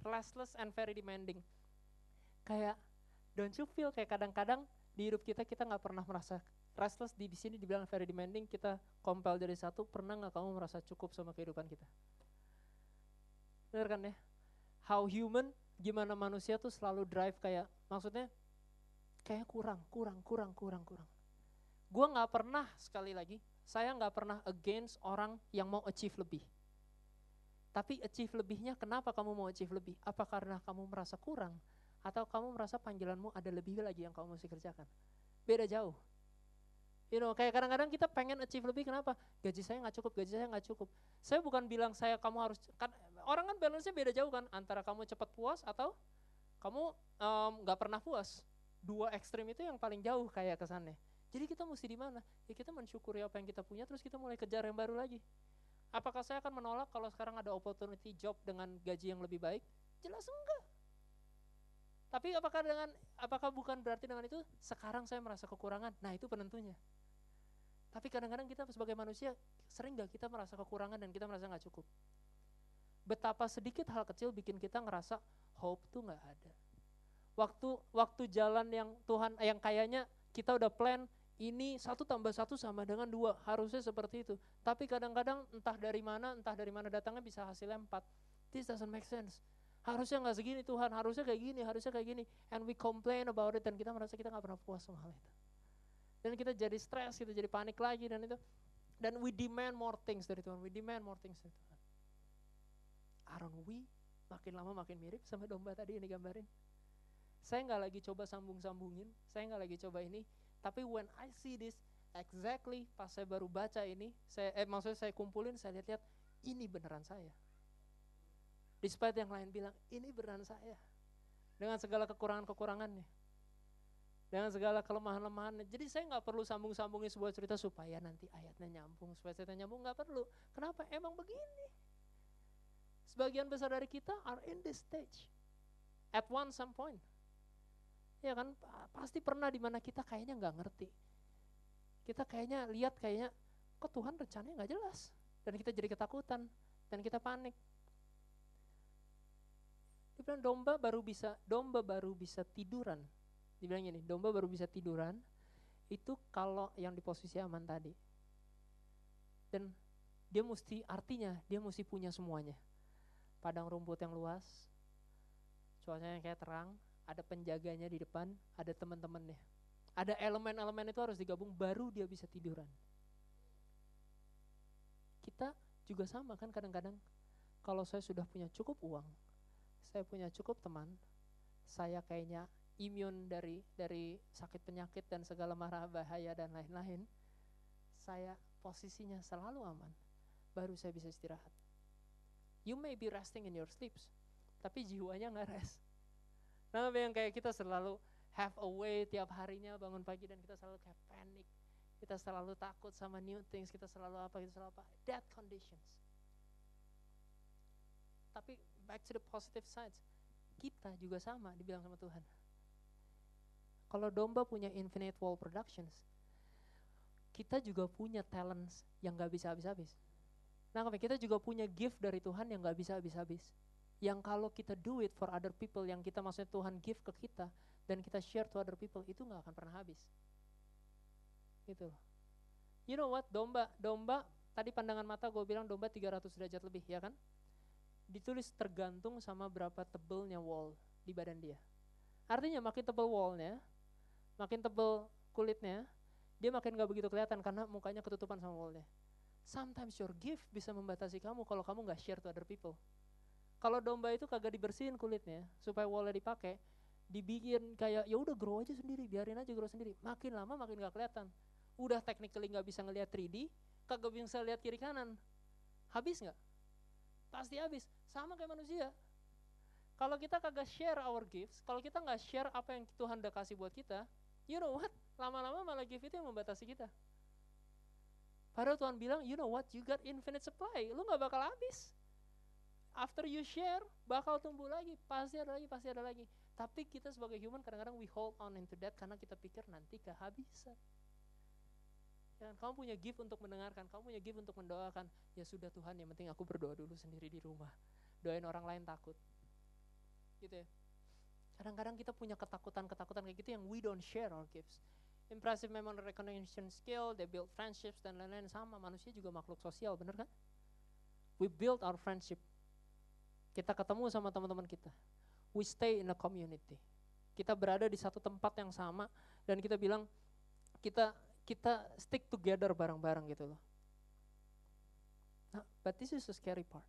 Restless and very demanding. Kayak, don't you feel kayak kadang-kadang di hidup kita kita nggak pernah merasa restless di sini dibilang very demanding kita compel dari satu pernah nggak kamu merasa cukup sama kehidupan kita? Bener kan ya? How human gimana manusia tuh selalu drive kayak maksudnya kayak kurang kurang kurang kurang kurang. Gue nggak pernah sekali lagi saya nggak pernah against orang yang mau achieve lebih. Tapi achieve lebihnya kenapa kamu mau achieve lebih? Apa karena kamu merasa kurang atau kamu merasa panggilanmu ada lebih lagi yang kamu mesti kerjakan? Beda jauh You know, kayak kadang-kadang kita pengen achieve lebih, kenapa? Gaji saya nggak cukup, gaji saya nggak cukup. Saya bukan bilang saya kamu harus, kan orang kan balance-nya beda jauh kan, antara kamu cepat puas atau kamu nggak um, pernah puas. Dua ekstrim itu yang paling jauh kayak kesannya. Jadi kita mesti di mana? Ya kita mensyukuri apa yang kita punya, terus kita mulai kejar yang baru lagi. Apakah saya akan menolak kalau sekarang ada opportunity job dengan gaji yang lebih baik? Jelas enggak. Tapi apakah dengan apakah bukan berarti dengan itu sekarang saya merasa kekurangan? Nah itu penentunya. Tapi kadang-kadang kita sebagai manusia sering gak kita merasa kekurangan dan kita merasa gak cukup. Betapa sedikit hal kecil bikin kita ngerasa hope tuh gak ada. Waktu waktu jalan yang Tuhan yang kayaknya kita udah plan ini satu tambah satu sama dengan dua harusnya seperti itu. Tapi kadang-kadang entah dari mana entah dari mana datangnya bisa hasilnya empat. This doesn't make sense. Harusnya nggak segini Tuhan, harusnya kayak gini, harusnya kayak gini. And we complain about it dan kita merasa kita nggak pernah puas sama hal itu dan kita jadi stres, kita jadi panik lagi dan itu. Dan we demand more things dari Tuhan, we demand more things dari Tuhan. Aren't we makin lama makin mirip sama domba tadi yang digambarin? Saya nggak lagi coba sambung-sambungin, saya nggak lagi coba ini, tapi when I see this, exactly pas saya baru baca ini, saya eh, maksudnya saya kumpulin, saya lihat-lihat, ini beneran saya. Despite yang lain bilang, ini beneran saya. Dengan segala kekurangan-kekurangannya dengan segala kelemahan-lemahannya. Jadi saya nggak perlu sambung-sambungin sebuah cerita supaya nanti ayatnya nyambung, supaya cerita nyambung nggak perlu. Kenapa? Emang begini. Sebagian besar dari kita are in this stage at one some point. Ya kan, pasti pernah di mana kita kayaknya nggak ngerti. Kita kayaknya lihat kayaknya kok Tuhan rencananya nggak jelas dan kita jadi ketakutan dan kita panik. Dia bilang domba baru bisa domba baru bisa tiduran dibilang gini, domba baru bisa tiduran itu kalau yang di posisi aman tadi. Dan dia mesti artinya dia mesti punya semuanya. Padang rumput yang luas, cuacanya kayak terang, ada penjaganya di depan, ada teman-temannya. Ada elemen-elemen itu harus digabung baru dia bisa tiduran. Kita juga sama kan kadang-kadang kalau saya sudah punya cukup uang, saya punya cukup teman, saya kayaknya imun dari dari sakit penyakit dan segala marah bahaya dan lain-lain, saya posisinya selalu aman, baru saya bisa istirahat. You may be resting in your sleeps, tapi jiwanya nggak rest. Nah, yang kayak kita selalu have a way tiap harinya bangun pagi dan kita selalu kayak panik. Kita selalu takut sama new things, kita selalu apa, kita selalu apa. That conditions. Tapi back to the positive sides, kita juga sama dibilang sama Tuhan kalau domba punya infinite wall productions, kita juga punya talents yang gak bisa habis-habis. Nah, kita juga punya gift dari Tuhan yang gak bisa habis-habis. Yang kalau kita do it for other people, yang kita maksudnya Tuhan give ke kita, dan kita share to other people, itu gak akan pernah habis. Gitu. You know what, domba, domba, tadi pandangan mata gue bilang domba 300 derajat lebih, ya kan? Ditulis tergantung sama berapa tebelnya wall di badan dia. Artinya makin tebel wallnya, makin tebel kulitnya, dia makin gak begitu kelihatan karena mukanya ketutupan sama wallnya. Sometimes your gift bisa membatasi kamu kalau kamu gak share to other people. Kalau domba itu kagak dibersihin kulitnya supaya wallnya dipakai, dibikin kayak ya udah grow aja sendiri, biarin aja grow sendiri. Makin lama makin gak kelihatan. Udah technically gak bisa ngelihat 3D, kagak bisa lihat kiri kanan. Habis nggak? Pasti habis. Sama kayak manusia. Kalau kita kagak share our gifts, kalau kita nggak share apa yang Tuhan udah kasih buat kita, you know what? Lama-lama malah gift itu yang membatasi kita. Padahal Tuhan bilang, you know what, you got infinite supply, lu nggak bakal habis. After you share, bakal tumbuh lagi, pasti ada lagi, pasti ada lagi. Tapi kita sebagai human kadang-kadang we hold on into that karena kita pikir nanti kehabisan. Ya, kamu punya gift untuk mendengarkan, kamu punya gift untuk mendoakan. Ya sudah Tuhan, yang penting aku berdoa dulu sendiri di rumah. Doain orang lain takut. Gitu ya. Kadang-kadang kita punya ketakutan-ketakutan kayak gitu yang we don't share our gifts. Impressive memory recognition skill, they build friendships dan lain-lain sama. Manusia juga makhluk sosial, bener kan? We build our friendship. Kita ketemu sama teman-teman kita. We stay in a community. Kita berada di satu tempat yang sama dan kita bilang kita kita stick together bareng-bareng gitu loh. Nah, but this is the scary part.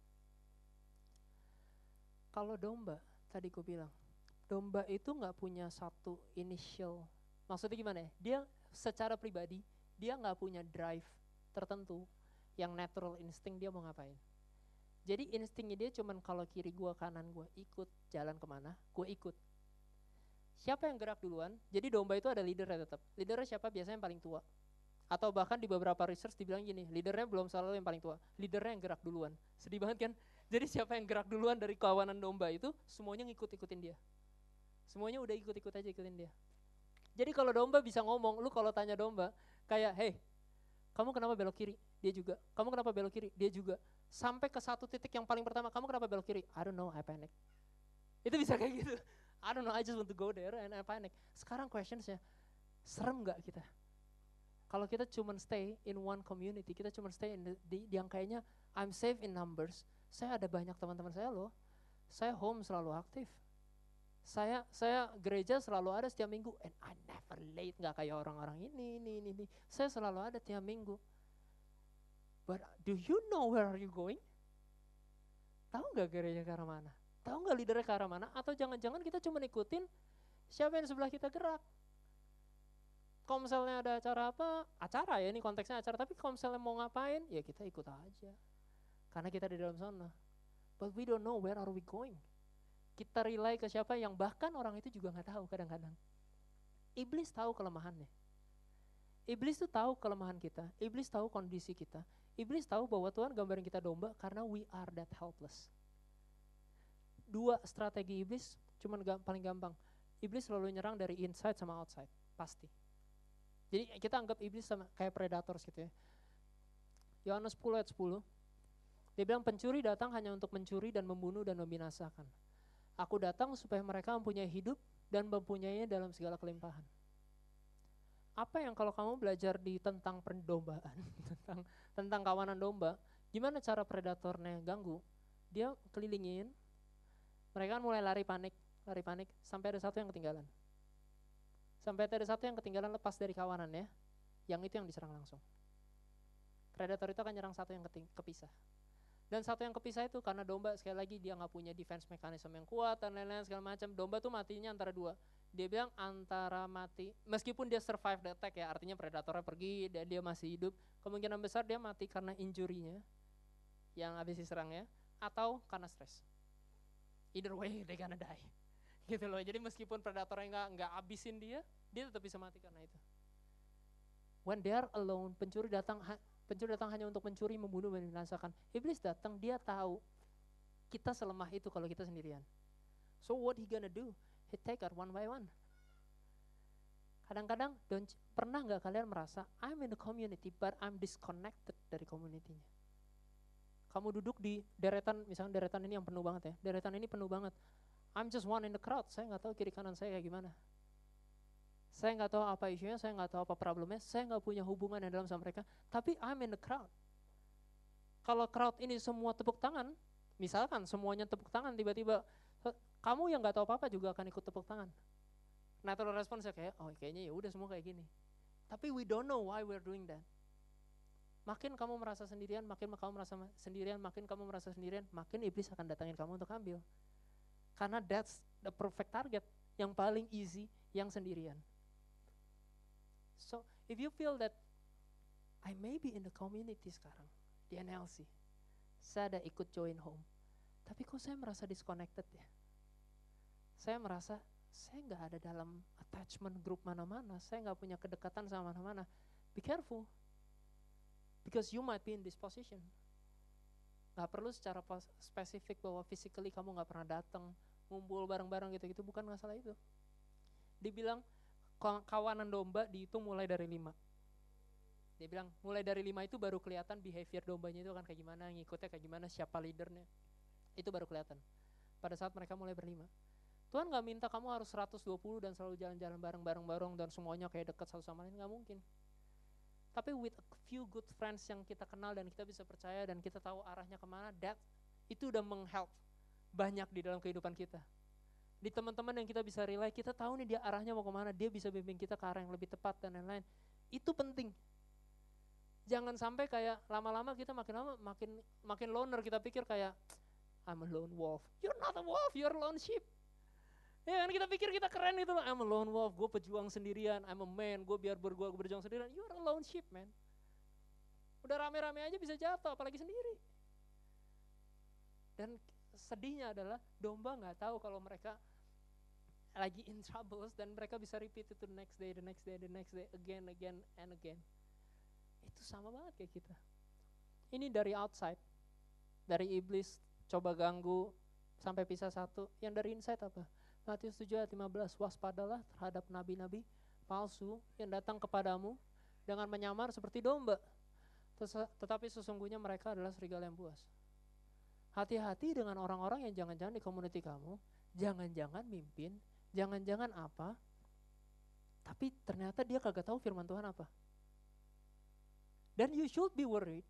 Kalau domba, tadi gue bilang, domba itu nggak punya satu initial Maksudnya gimana ya? Dia secara pribadi, dia nggak punya drive tertentu yang natural insting dia mau ngapain. Jadi instingnya dia cuman kalau kiri gua kanan gua ikut jalan ke mana, gua ikut. Siapa yang gerak duluan? Jadi domba itu ada leadernya tetap. Leadernya siapa? Biasanya yang paling tua. Atau bahkan di beberapa research dibilang gini, leadernya belum selalu yang paling tua. Leadernya yang gerak duluan. Sedih banget kan? Jadi siapa yang gerak duluan dari kawanan domba itu, semuanya ngikut-ikutin dia. Semuanya udah ikut-ikut aja ikutin dia. Jadi kalau domba bisa ngomong, lu kalau tanya domba, kayak, hey, kamu kenapa belok kiri? Dia juga. Kamu kenapa belok kiri? Dia juga. Sampai ke satu titik yang paling pertama, kamu kenapa belok kiri? I don't know, I panic. Itu bisa kayak gitu. I don't know, I just want to go there and I panic. Sekarang questionsnya, serem gak kita? Kalau kita cuma stay in one community, kita cuma stay in the, di, di yang kayaknya I'm safe in numbers, saya ada banyak teman-teman saya loh, saya home selalu aktif, saya saya gereja selalu ada setiap minggu. And I never late nggak kayak orang-orang ini ini ini ini. Saya selalu ada tiap minggu. But do you know where are you going? Tahu nggak gereja ke arah mana? Tahu nggak leadernya ke arah mana? Atau jangan-jangan kita cuma ikutin siapa yang sebelah kita gerak? Kalau ada acara apa? Acara ya ini konteksnya acara. Tapi kalau mau ngapain? Ya kita ikut aja. Karena kita di dalam sana. But we don't know where are we going kita rely ke siapa yang bahkan orang itu juga nggak tahu kadang-kadang. Iblis tahu kelemahannya. Iblis tuh tahu kelemahan kita. Iblis tahu kondisi kita. Iblis tahu bahwa Tuhan gambarin kita domba karena we are that helpless. Dua strategi iblis cuman gak, paling gampang. Iblis selalu nyerang dari inside sama outside, pasti. Jadi kita anggap iblis sama kayak predator gitu ya. Yohanes 10 ayat 10. Dia bilang pencuri datang hanya untuk mencuri dan membunuh dan membinasakan. Aku datang supaya mereka mempunyai hidup dan mempunyainya dalam segala kelimpahan. Apa yang kalau kamu belajar di tentang pendombaan, tentang tentang kawanan domba, gimana cara predatornya ganggu? Dia kelilingin, mereka kan mulai lari panik, lari panik, sampai ada satu yang ketinggalan. Sampai ada satu yang ketinggalan lepas dari kawanannya, yang itu yang diserang langsung. Predator itu akan nyerang satu yang kepisah. Dan satu yang kepisah itu karena domba sekali lagi dia nggak punya defense mekanisme yang kuat dan lain-lain segala macam. Domba tuh matinya antara dua. Dia bilang antara mati, meskipun dia survive the attack ya, artinya predatornya pergi dan dia masih hidup, kemungkinan besar dia mati karena injurinya yang habis diserang ya, atau karena stres. Either way they gonna die. Gitu loh. Jadi meskipun predatornya nggak nggak abisin dia, dia tetap bisa mati karena itu. When they are alone, pencuri datang Pencuri datang hanya untuk mencuri, membunuh, dan membinasakan. Iblis datang, dia tahu kita selemah itu kalau kita sendirian. So what he gonna do? He take out one by one. Kadang-kadang pernah nggak kalian merasa I'm in the community but I'm disconnected dari community-nya. Kamu duduk di deretan, misalnya deretan ini yang penuh banget ya, deretan ini penuh banget. I'm just one in the crowd, saya nggak tahu kiri kanan saya kayak gimana. Saya nggak tahu apa isunya, saya nggak tahu apa problemnya, saya nggak punya hubungan yang dalam sama mereka. Tapi I'm in the crowd. Kalau crowd ini semua tepuk tangan, misalkan semuanya tepuk tangan, tiba-tiba kamu yang nggak tahu apa-apa juga akan ikut tepuk tangan. Natural response kayak, oh kayaknya ya udah semua kayak gini. Tapi we don't know why we're doing that. Makin kamu merasa sendirian, makin kamu merasa sendirian, makin kamu merasa sendirian, makin iblis akan datangin kamu untuk ambil. Karena that's the perfect target, yang paling easy, yang sendirian. So if you feel that I may be in the community sekarang di NLC, saya ada ikut join home, tapi kok saya merasa disconnected ya? Saya merasa saya nggak ada dalam attachment group mana-mana, saya nggak punya kedekatan sama mana-mana. Be careful. Because you might be in this position. Gak perlu secara spesifik bahwa physically kamu gak pernah datang, ngumpul bareng-bareng gitu-gitu, bukan masalah itu. Dibilang "Kaw- kawanan domba dihitung mulai dari lima. Dia bilang mulai dari lima itu baru kelihatan behavior dombanya itu akan kayak gimana, ngikutnya kayak gimana, siapa leadernya. Itu baru kelihatan. Pada saat mereka mulai berlima. Tuhan nggak minta kamu harus 120 dan selalu jalan-jalan bareng-bareng dan semuanya kayak dekat satu sama lain, nggak mungkin. Tapi with a few good friends yang kita kenal dan kita bisa percaya dan kita tahu arahnya ke mana, that itu udah menghelp banyak di dalam kehidupan kita. Di teman-teman yang kita bisa rely, kita tahu nih dia arahnya mau ke mana, dia bisa bimbing kita ke arah yang lebih tepat dan lain-lain. Itu penting. Jangan sampai kayak lama-lama kita makin lama makin makin loner kita pikir kayak I'm a lone wolf. You're not a wolf, you're a lone sheep. Ya kan kita pikir kita keren itu loh, I'm a lone wolf, gue pejuang sendirian, I'm a man, gue biar ber, gua berjuang sendirian. You're a lone sheep man. Udah rame-rame aja bisa jatuh, apalagi sendiri. Dan sedihnya adalah domba nggak tahu kalau mereka lagi in troubles dan mereka bisa repeat itu the next day, the next day, the next day, again, again, and again. Itu sama banget kayak kita. Ini dari outside, dari iblis coba ganggu sampai pisah satu. Yang dari inside apa? Matius 7 ayat 15, waspadalah terhadap nabi-nabi palsu yang datang kepadamu dengan menyamar seperti domba. Tetapi sesungguhnya mereka adalah serigala yang buas. Hati-hati dengan orang-orang yang jangan-jangan di community kamu, jangan-jangan mimpin, jangan-jangan apa, tapi ternyata dia kagak tahu firman Tuhan apa. Dan you should be worried.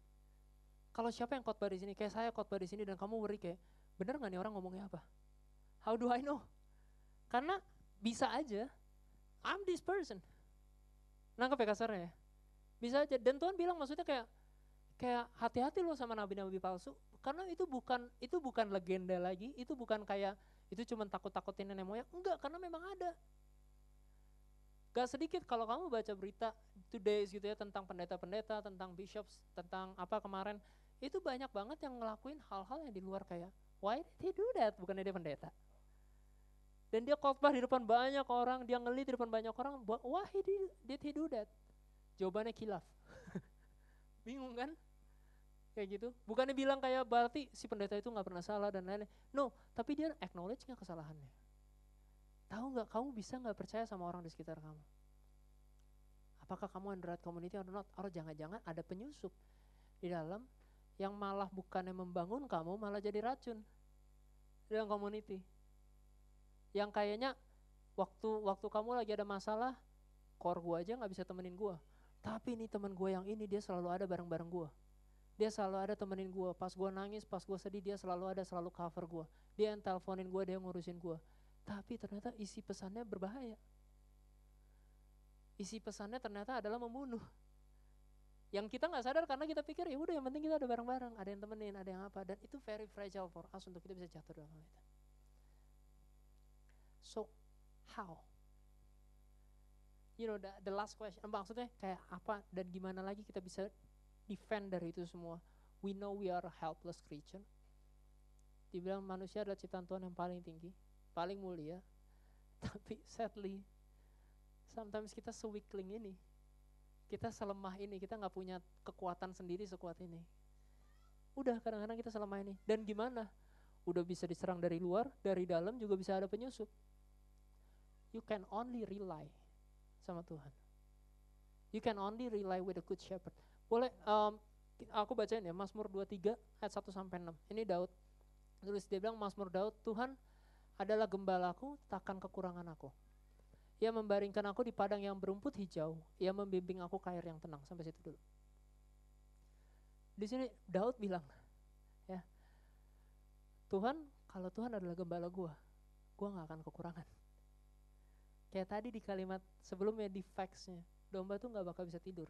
Kalau siapa yang khotbah di sini, kayak saya khotbah di sini dan kamu worry kayak, bener nggak nih orang ngomongnya apa? How do I know? Karena bisa aja, I'm this person. Nangkep ya kasarnya ya? Bisa aja. Dan Tuhan bilang maksudnya kayak, kayak hati-hati loh sama nabi-nabi palsu. Karena itu bukan itu bukan legenda lagi, itu bukan kayak itu cuma takut-takutin nenek moyang. Enggak, karena memang ada. Gak sedikit kalau kamu baca berita today gitu ya tentang pendeta-pendeta, tentang bishops, tentang apa kemarin, itu banyak banget yang ngelakuin hal-hal yang di luar kayak why did he do that? Bukannya dia pendeta. Dan dia khotbah di depan banyak orang, dia ngelit di depan banyak orang, "Wha- why did he do that? Jawabannya kilaf. Bingung kan? Kayak gitu. Bukannya bilang kayak berarti si pendeta itu nggak pernah salah dan lain-lain. No, tapi dia acknowledge nggak kesalahannya. Tahu nggak kamu bisa nggak percaya sama orang di sekitar kamu? Apakah kamu under right community or not? Atau jangan-jangan ada penyusup di dalam yang malah bukannya membangun kamu malah jadi racun di dalam community. Yang kayaknya waktu waktu kamu lagi ada masalah, core gua aja nggak bisa temenin gua. Tapi ini temen gue yang ini dia selalu ada bareng-bareng gua. Dia selalu ada temenin gua. Pas gua nangis, pas gua sedih dia selalu ada, selalu cover gua. Dia yang teleponin gua, dia yang ngurusin gua. Tapi ternyata isi pesannya berbahaya. Isi pesannya ternyata adalah membunuh. Yang kita nggak sadar karena kita pikir ya udah yang penting kita ada bareng-bareng, ada yang temenin, ada yang apa dan itu very fragile for us untuk kita bisa jatuh dalam hal itu. So how? You know the, the last question maksudnya kayak apa dan gimana lagi kita bisa defend dari itu semua? We know we are a helpless creature. Dibilang manusia adalah ciptaan Tuhan yang paling tinggi, paling mulia. Tapi sadly, sometimes kita se-weakling ini. Kita selemah ini, kita nggak punya kekuatan sendiri sekuat ini. Udah kadang-kadang kita selemah ini. Dan gimana? Udah bisa diserang dari luar, dari dalam juga bisa ada penyusup. You can only rely sama Tuhan. You can only rely with a good shepherd. Boleh, um, aku bacain ya, Mazmur 23 ayat 1 sampai 6. Ini Daud. Tulis dia bilang Mazmur Daud, Tuhan adalah gembalaku, takkan kekurangan aku. Ia membaringkan aku di padang yang berumput hijau. Ia membimbing aku ke air yang tenang. Sampai situ dulu. Di sini Daud bilang, ya, Tuhan, kalau Tuhan adalah gembala gua, gua nggak akan kekurangan. Kayak tadi di kalimat sebelumnya di facts-nya, domba tuh nggak bakal bisa tidur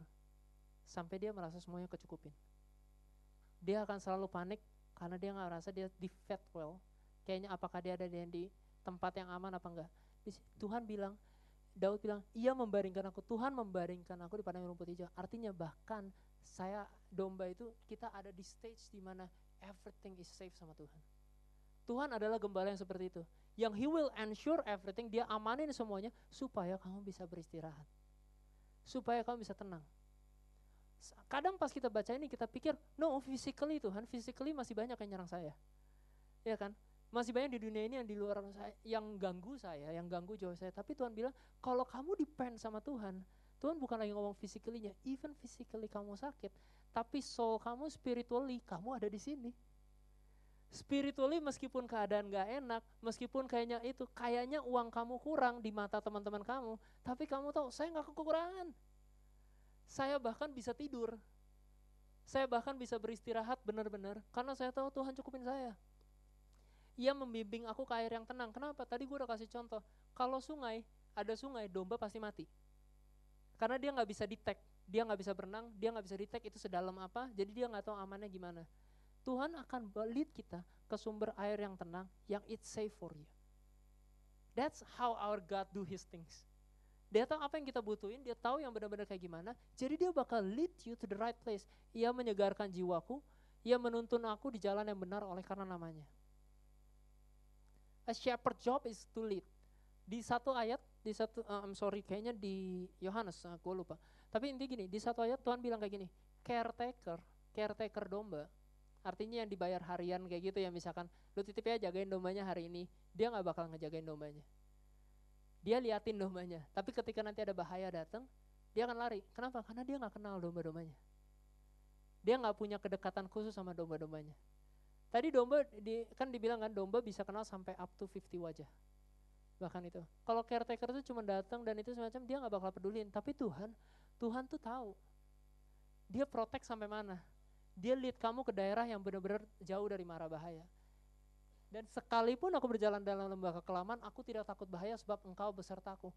sampai dia merasa semuanya kecukupin. Dia akan selalu panik karena dia nggak merasa dia di fed well. Kayaknya apakah dia ada di, tempat yang aman apa enggak. Tuhan bilang, Daud bilang, ia membaringkan aku, Tuhan membaringkan aku di padang rumput hijau. Artinya bahkan saya domba itu kita ada di stage di mana everything is safe sama Tuhan. Tuhan adalah gembala yang seperti itu. Yang he will ensure everything, dia amanin semuanya supaya kamu bisa beristirahat. Supaya kamu bisa tenang. Kadang pas kita baca ini kita pikir, no physically Tuhan, physically masih banyak yang nyerang saya. Ya kan? Masih banyak di dunia ini yang di luar saya, yang ganggu saya, yang ganggu jiwa saya. Tapi Tuhan bilang, kalau kamu depend sama Tuhan, Tuhan bukan lagi ngomong physically-nya, even physically kamu sakit, tapi soul kamu spiritually, kamu ada di sini. Spiritually meskipun keadaan gak enak, meskipun kayaknya itu, kayaknya uang kamu kurang di mata teman-teman kamu, tapi kamu tahu, saya gak kekurangan. Saya bahkan bisa tidur. Saya bahkan bisa beristirahat benar-benar, karena saya tahu Tuhan cukupin saya. Ia membimbing aku ke air yang tenang. Kenapa? Tadi gue udah kasih contoh. Kalau sungai, ada sungai, domba pasti mati. Karena dia nggak bisa detect, dia nggak bisa berenang, dia nggak bisa detect itu sedalam apa, jadi dia nggak tahu amannya gimana. Tuhan akan lead kita ke sumber air yang tenang, yang it's safe for you. That's how our God do his things. Dia tahu apa yang kita butuhin, dia tahu yang benar-benar kayak gimana, jadi dia bakal lead you to the right place. Ia menyegarkan jiwaku, ia menuntun aku di jalan yang benar oleh karena namanya. A shepherd job is to lead. Di satu ayat, di satu, uh, I'm sorry, kayaknya di Yohanes, uh, gue lupa. Tapi inti gini, di satu ayat Tuhan bilang kayak gini, caretaker, caretaker domba, artinya yang dibayar harian kayak gitu ya misalkan, lu titip ya jagain dombanya hari ini, dia nggak bakal ngejagain dombanya. Dia liatin dombanya, tapi ketika nanti ada bahaya datang, dia akan lari. Kenapa? Karena dia nggak kenal domba-dombanya. Dia nggak punya kedekatan khusus sama domba-dombanya. Tadi domba di, kan dibilang kan domba bisa kenal sampai up to 50 wajah. Bahkan itu. Kalau caretaker itu cuma datang dan itu semacam dia nggak bakal pedulin. Tapi Tuhan, Tuhan tuh tahu. Dia protect sampai mana. Dia lead kamu ke daerah yang benar-benar jauh dari mara bahaya. Dan sekalipun aku berjalan dalam lembah kekelaman, aku tidak takut bahaya sebab engkau besertaku.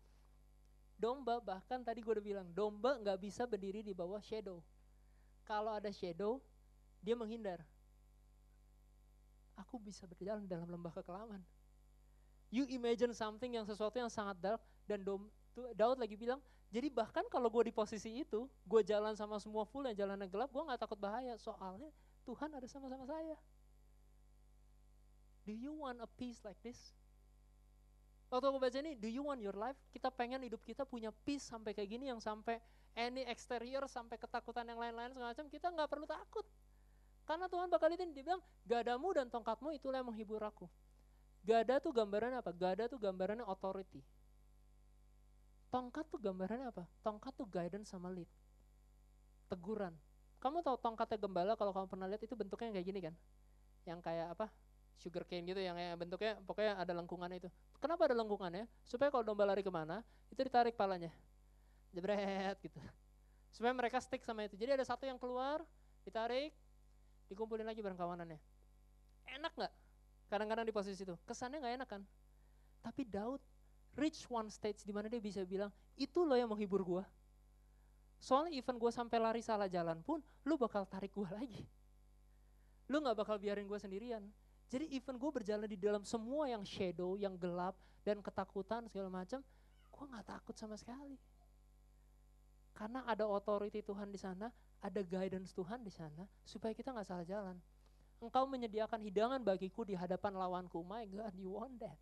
Domba bahkan tadi gue udah bilang, domba nggak bisa berdiri di bawah shadow. Kalau ada shadow, dia menghindar aku bisa berjalan dalam lembah kekelaman. You imagine something yang sesuatu yang sangat dark dan Dom, Daud lagi bilang, jadi bahkan kalau gue di posisi itu, gue jalan sama semua full yang jalan gelap, gue nggak takut bahaya. Soalnya Tuhan ada sama-sama saya. Do you want a peace like this? Waktu aku baca ini, do you want your life? Kita pengen hidup kita punya peace sampai kayak gini yang sampai any exterior sampai ketakutan yang lain-lain segala macam kita nggak perlu takut. Karena Tuhan bakal itu dia bilang, gadamu dan tongkatmu itulah yang menghibur aku. Gada tuh gambarannya apa? Gada tuh gambarannya authority. Tongkat tuh gambarannya apa? Tongkat tuh guidance sama lead. Teguran. Kamu tahu tongkatnya gembala kalau kamu pernah lihat itu bentuknya kayak gini kan? Yang kayak apa? Sugar cane gitu yang bentuknya pokoknya ada lengkungannya itu. Kenapa ada lengkungannya? Supaya kalau domba lari ke mana, itu ditarik palanya. Jebret gitu. Supaya mereka stick sama itu. Jadi ada satu yang keluar, ditarik, dikumpulin lagi bareng kawanannya. Enak nggak? Kadang-kadang di posisi itu, kesannya nggak enak kan? Tapi Daud reach one stage di mana dia bisa bilang, itu loh yang menghibur gue. Soalnya even gue sampai lari salah jalan pun, lu bakal tarik gue lagi. Lu nggak bakal biarin gue sendirian. Jadi even gue berjalan di dalam semua yang shadow, yang gelap, dan ketakutan segala macam, gue nggak takut sama sekali. Karena ada authority Tuhan di sana, ada guidance Tuhan di sana supaya kita nggak salah jalan. Engkau menyediakan hidangan bagiku di hadapan lawanku. My God, you want that.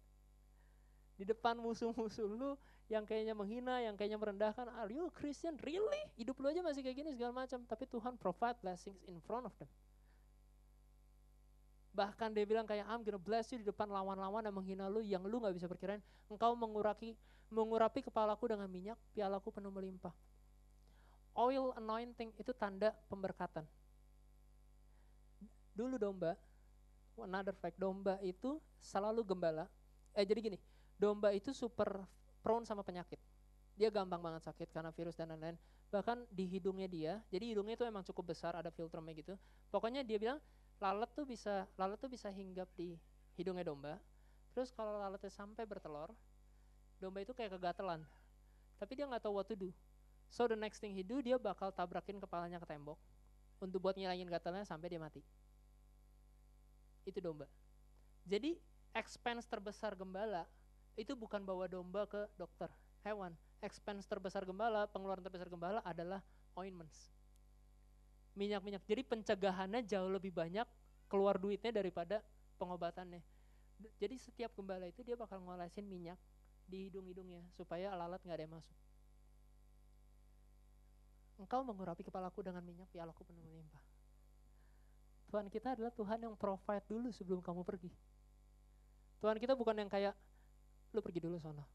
Di depan musuh-musuh lu yang kayaknya menghina, yang kayaknya merendahkan, are you a Christian? Really? Hidup lu aja masih kayak gini segala macam. Tapi Tuhan provide blessings in front of them. Bahkan dia bilang kayak I'm gonna bless you di depan lawan-lawan yang menghina lu yang lu nggak bisa perkirain. Engkau mengurapi mengurapi kepalaku dengan minyak, pialaku penuh melimpah oil anointing itu tanda pemberkatan. Dulu domba, another fact, domba itu selalu gembala. Eh jadi gini, domba itu super prone sama penyakit. Dia gampang banget sakit karena virus dan lain-lain. Bahkan di hidungnya dia, jadi hidungnya itu emang cukup besar, ada filternya gitu. Pokoknya dia bilang lalat tuh bisa lalat tuh bisa hinggap di hidungnya domba. Terus kalau lalatnya sampai bertelur, domba itu kayak kegatelan. Tapi dia nggak tahu what to do So the next thing he do, dia bakal tabrakin kepalanya ke tembok untuk buat ngilangin gatalnya sampai dia mati. Itu domba. Jadi expense terbesar gembala itu bukan bawa domba ke dokter hewan. Expense terbesar gembala, pengeluaran terbesar gembala adalah ointments. Minyak-minyak. Jadi pencegahannya jauh lebih banyak keluar duitnya daripada pengobatannya. Jadi setiap gembala itu dia bakal ngolesin minyak di hidung-hidungnya supaya lalat nggak ada yang masuk. engkau mengurapi kepalaku dengan minyak, pialaku penuh melimpah. Tuhan kita adalah Tuhan yang provide dulu sebelum kamu pergi. Tuhan kita bukan yang kayak, lu pergi dulu sana.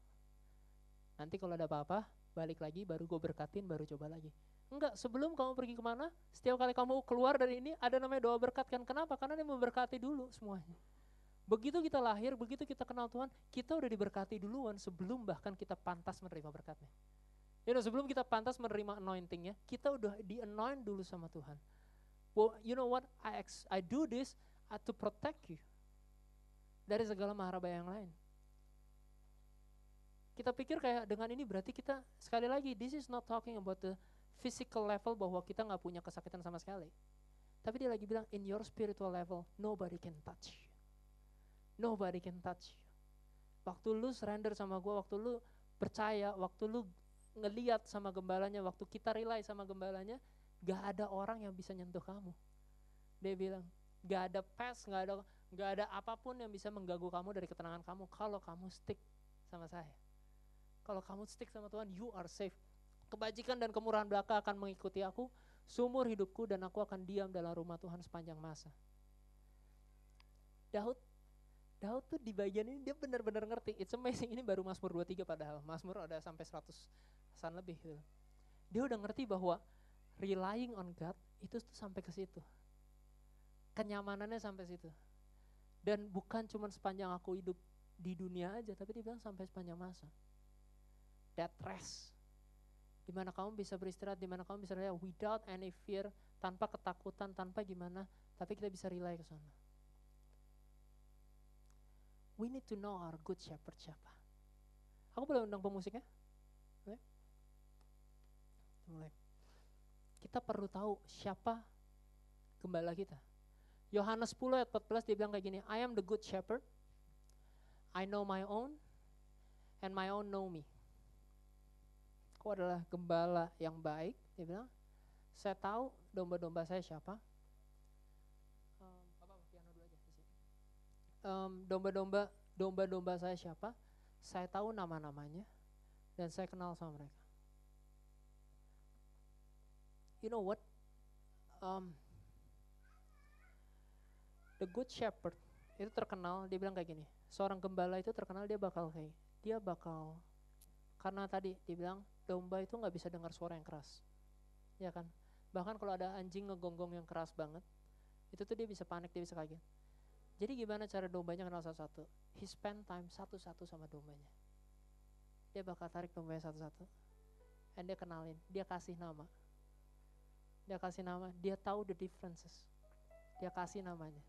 Nanti kalau ada apa-apa, balik lagi, baru gue berkatin, baru coba lagi. Enggak, sebelum kamu pergi ke mana, setiap kali kamu keluar dari ini, ada namanya doa berkat kan. Kenapa? Karena dia memberkati dulu semuanya. Begitu kita lahir, begitu kita kenal Tuhan, kita udah diberkati duluan sebelum bahkan kita pantas menerima berkatnya. You know, sebelum kita pantas menerima anointingnya, kita udah di-anoint dulu sama Tuhan. Well, you know what? I ex I do this uh, to protect you dari segala maharabaya yang lain. Kita pikir kayak dengan ini berarti kita sekali lagi this is not talking about the physical level bahwa kita nggak punya kesakitan sama sekali. Tapi dia lagi bilang in your spiritual level nobody can touch you. Nobody can touch you. Waktu lu surrender sama gue, waktu lu percaya, waktu lu ngeliat sama gembalanya, waktu kita rely sama gembalanya, Gak ada orang yang bisa nyentuh kamu. Dia bilang, gak ada pes, gak ada gak ada apa pun yang bisa mengganggu kamu dari ketenangan kamu kalau kamu stick sama saya. Kalau kamu stick sama Tuhan, you are safe. Kebajikan dan kemurahan belaka akan mengikuti aku seumur hidupku dan aku akan diam dalam rumah Tuhan sepanjang masa. Daud Daud tuh di bagian ini dia benar-benar ngerti. It's amazing ini baru Mazmur 23 padahal. Mazmur ada sampai 100 san lebih gitu. Dia udah ngerti bahwa relying on God itu tuh sampai ke situ. Kenyamanannya sampai situ. Dan bukan cuma sepanjang aku hidup di dunia aja, tapi dia bilang sampai sepanjang masa. That rest. Di mana kamu bisa beristirahat, di mana kamu bisa rely without any fear, tanpa ketakutan, tanpa gimana, tapi kita bisa rely ke sana. We need to know our good shepherd siapa. Aku boleh undang pemusiknya? Kita perlu tahu siapa gembala kita. Yohanes 10 ayat 14 dia bilang kayak gini, I am the good shepherd, I know my own, and my own know me. Aku adalah gembala yang baik, dia bilang, saya tahu domba-domba saya siapa. Domba-domba domba-domba saya siapa, saya tahu nama-namanya, dan saya kenal sama mereka. You know what? Um, the Good Shepherd itu terkenal, dia bilang kayak gini, seorang gembala itu terkenal dia bakal kayak, dia bakal, karena tadi dia bilang domba itu nggak bisa dengar suara yang keras, ya kan? Bahkan kalau ada anjing ngegonggong yang keras banget, itu tuh dia bisa panik, dia bisa kaget. Jadi gimana cara dombanya kenal satu-satu? He spend time satu-satu sama dombanya. Dia bakal tarik dombanya satu-satu. And dia kenalin, dia kasih nama dia kasih nama, dia tahu the differences. Dia kasih namanya.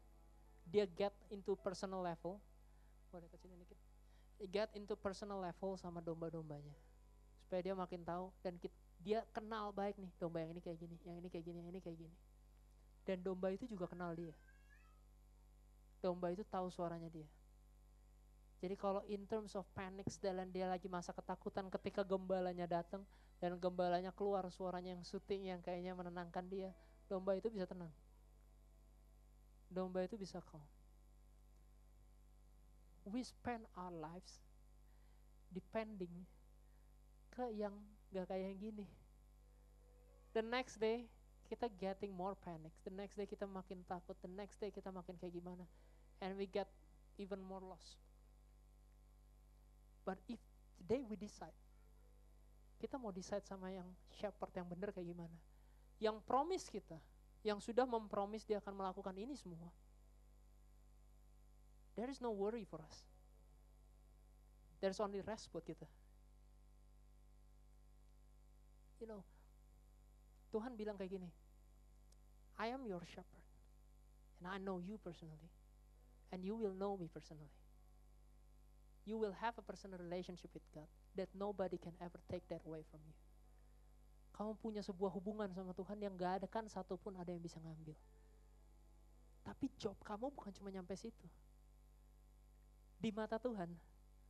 Dia get into personal level. Boleh kecilin dikit. Get into personal level sama domba-dombanya. Supaya dia makin tahu dan dia kenal baik nih domba yang ini kayak gini, yang ini kayak gini, yang ini kayak gini. Dan domba itu juga kenal dia. Domba itu tahu suaranya dia. Jadi kalau in terms of panic dan dia lagi masa ketakutan ketika gembalanya datang, dan gembalanya keluar suaranya yang soothing yang kayaknya menenangkan dia, domba itu bisa tenang. Domba itu bisa calm. We spend our lives depending ke yang gak kayak yang gini. The next day kita getting more panic. The next day kita makin takut. The next day kita makin kayak gimana. And we get even more lost. But if today we decide kita mau decide sama yang shepherd yang benar kayak gimana. Yang promise kita, yang sudah mempromis dia akan melakukan ini semua. There is no worry for us. There is only rest buat kita. You know, Tuhan bilang kayak gini, I am your shepherd, and I know you personally, and you will know me personally you will have a personal relationship with God that nobody can ever take that away from you. Kamu punya sebuah hubungan sama Tuhan yang gak ada kan satupun ada yang bisa ngambil. Tapi job kamu bukan cuma nyampe situ. Di mata Tuhan,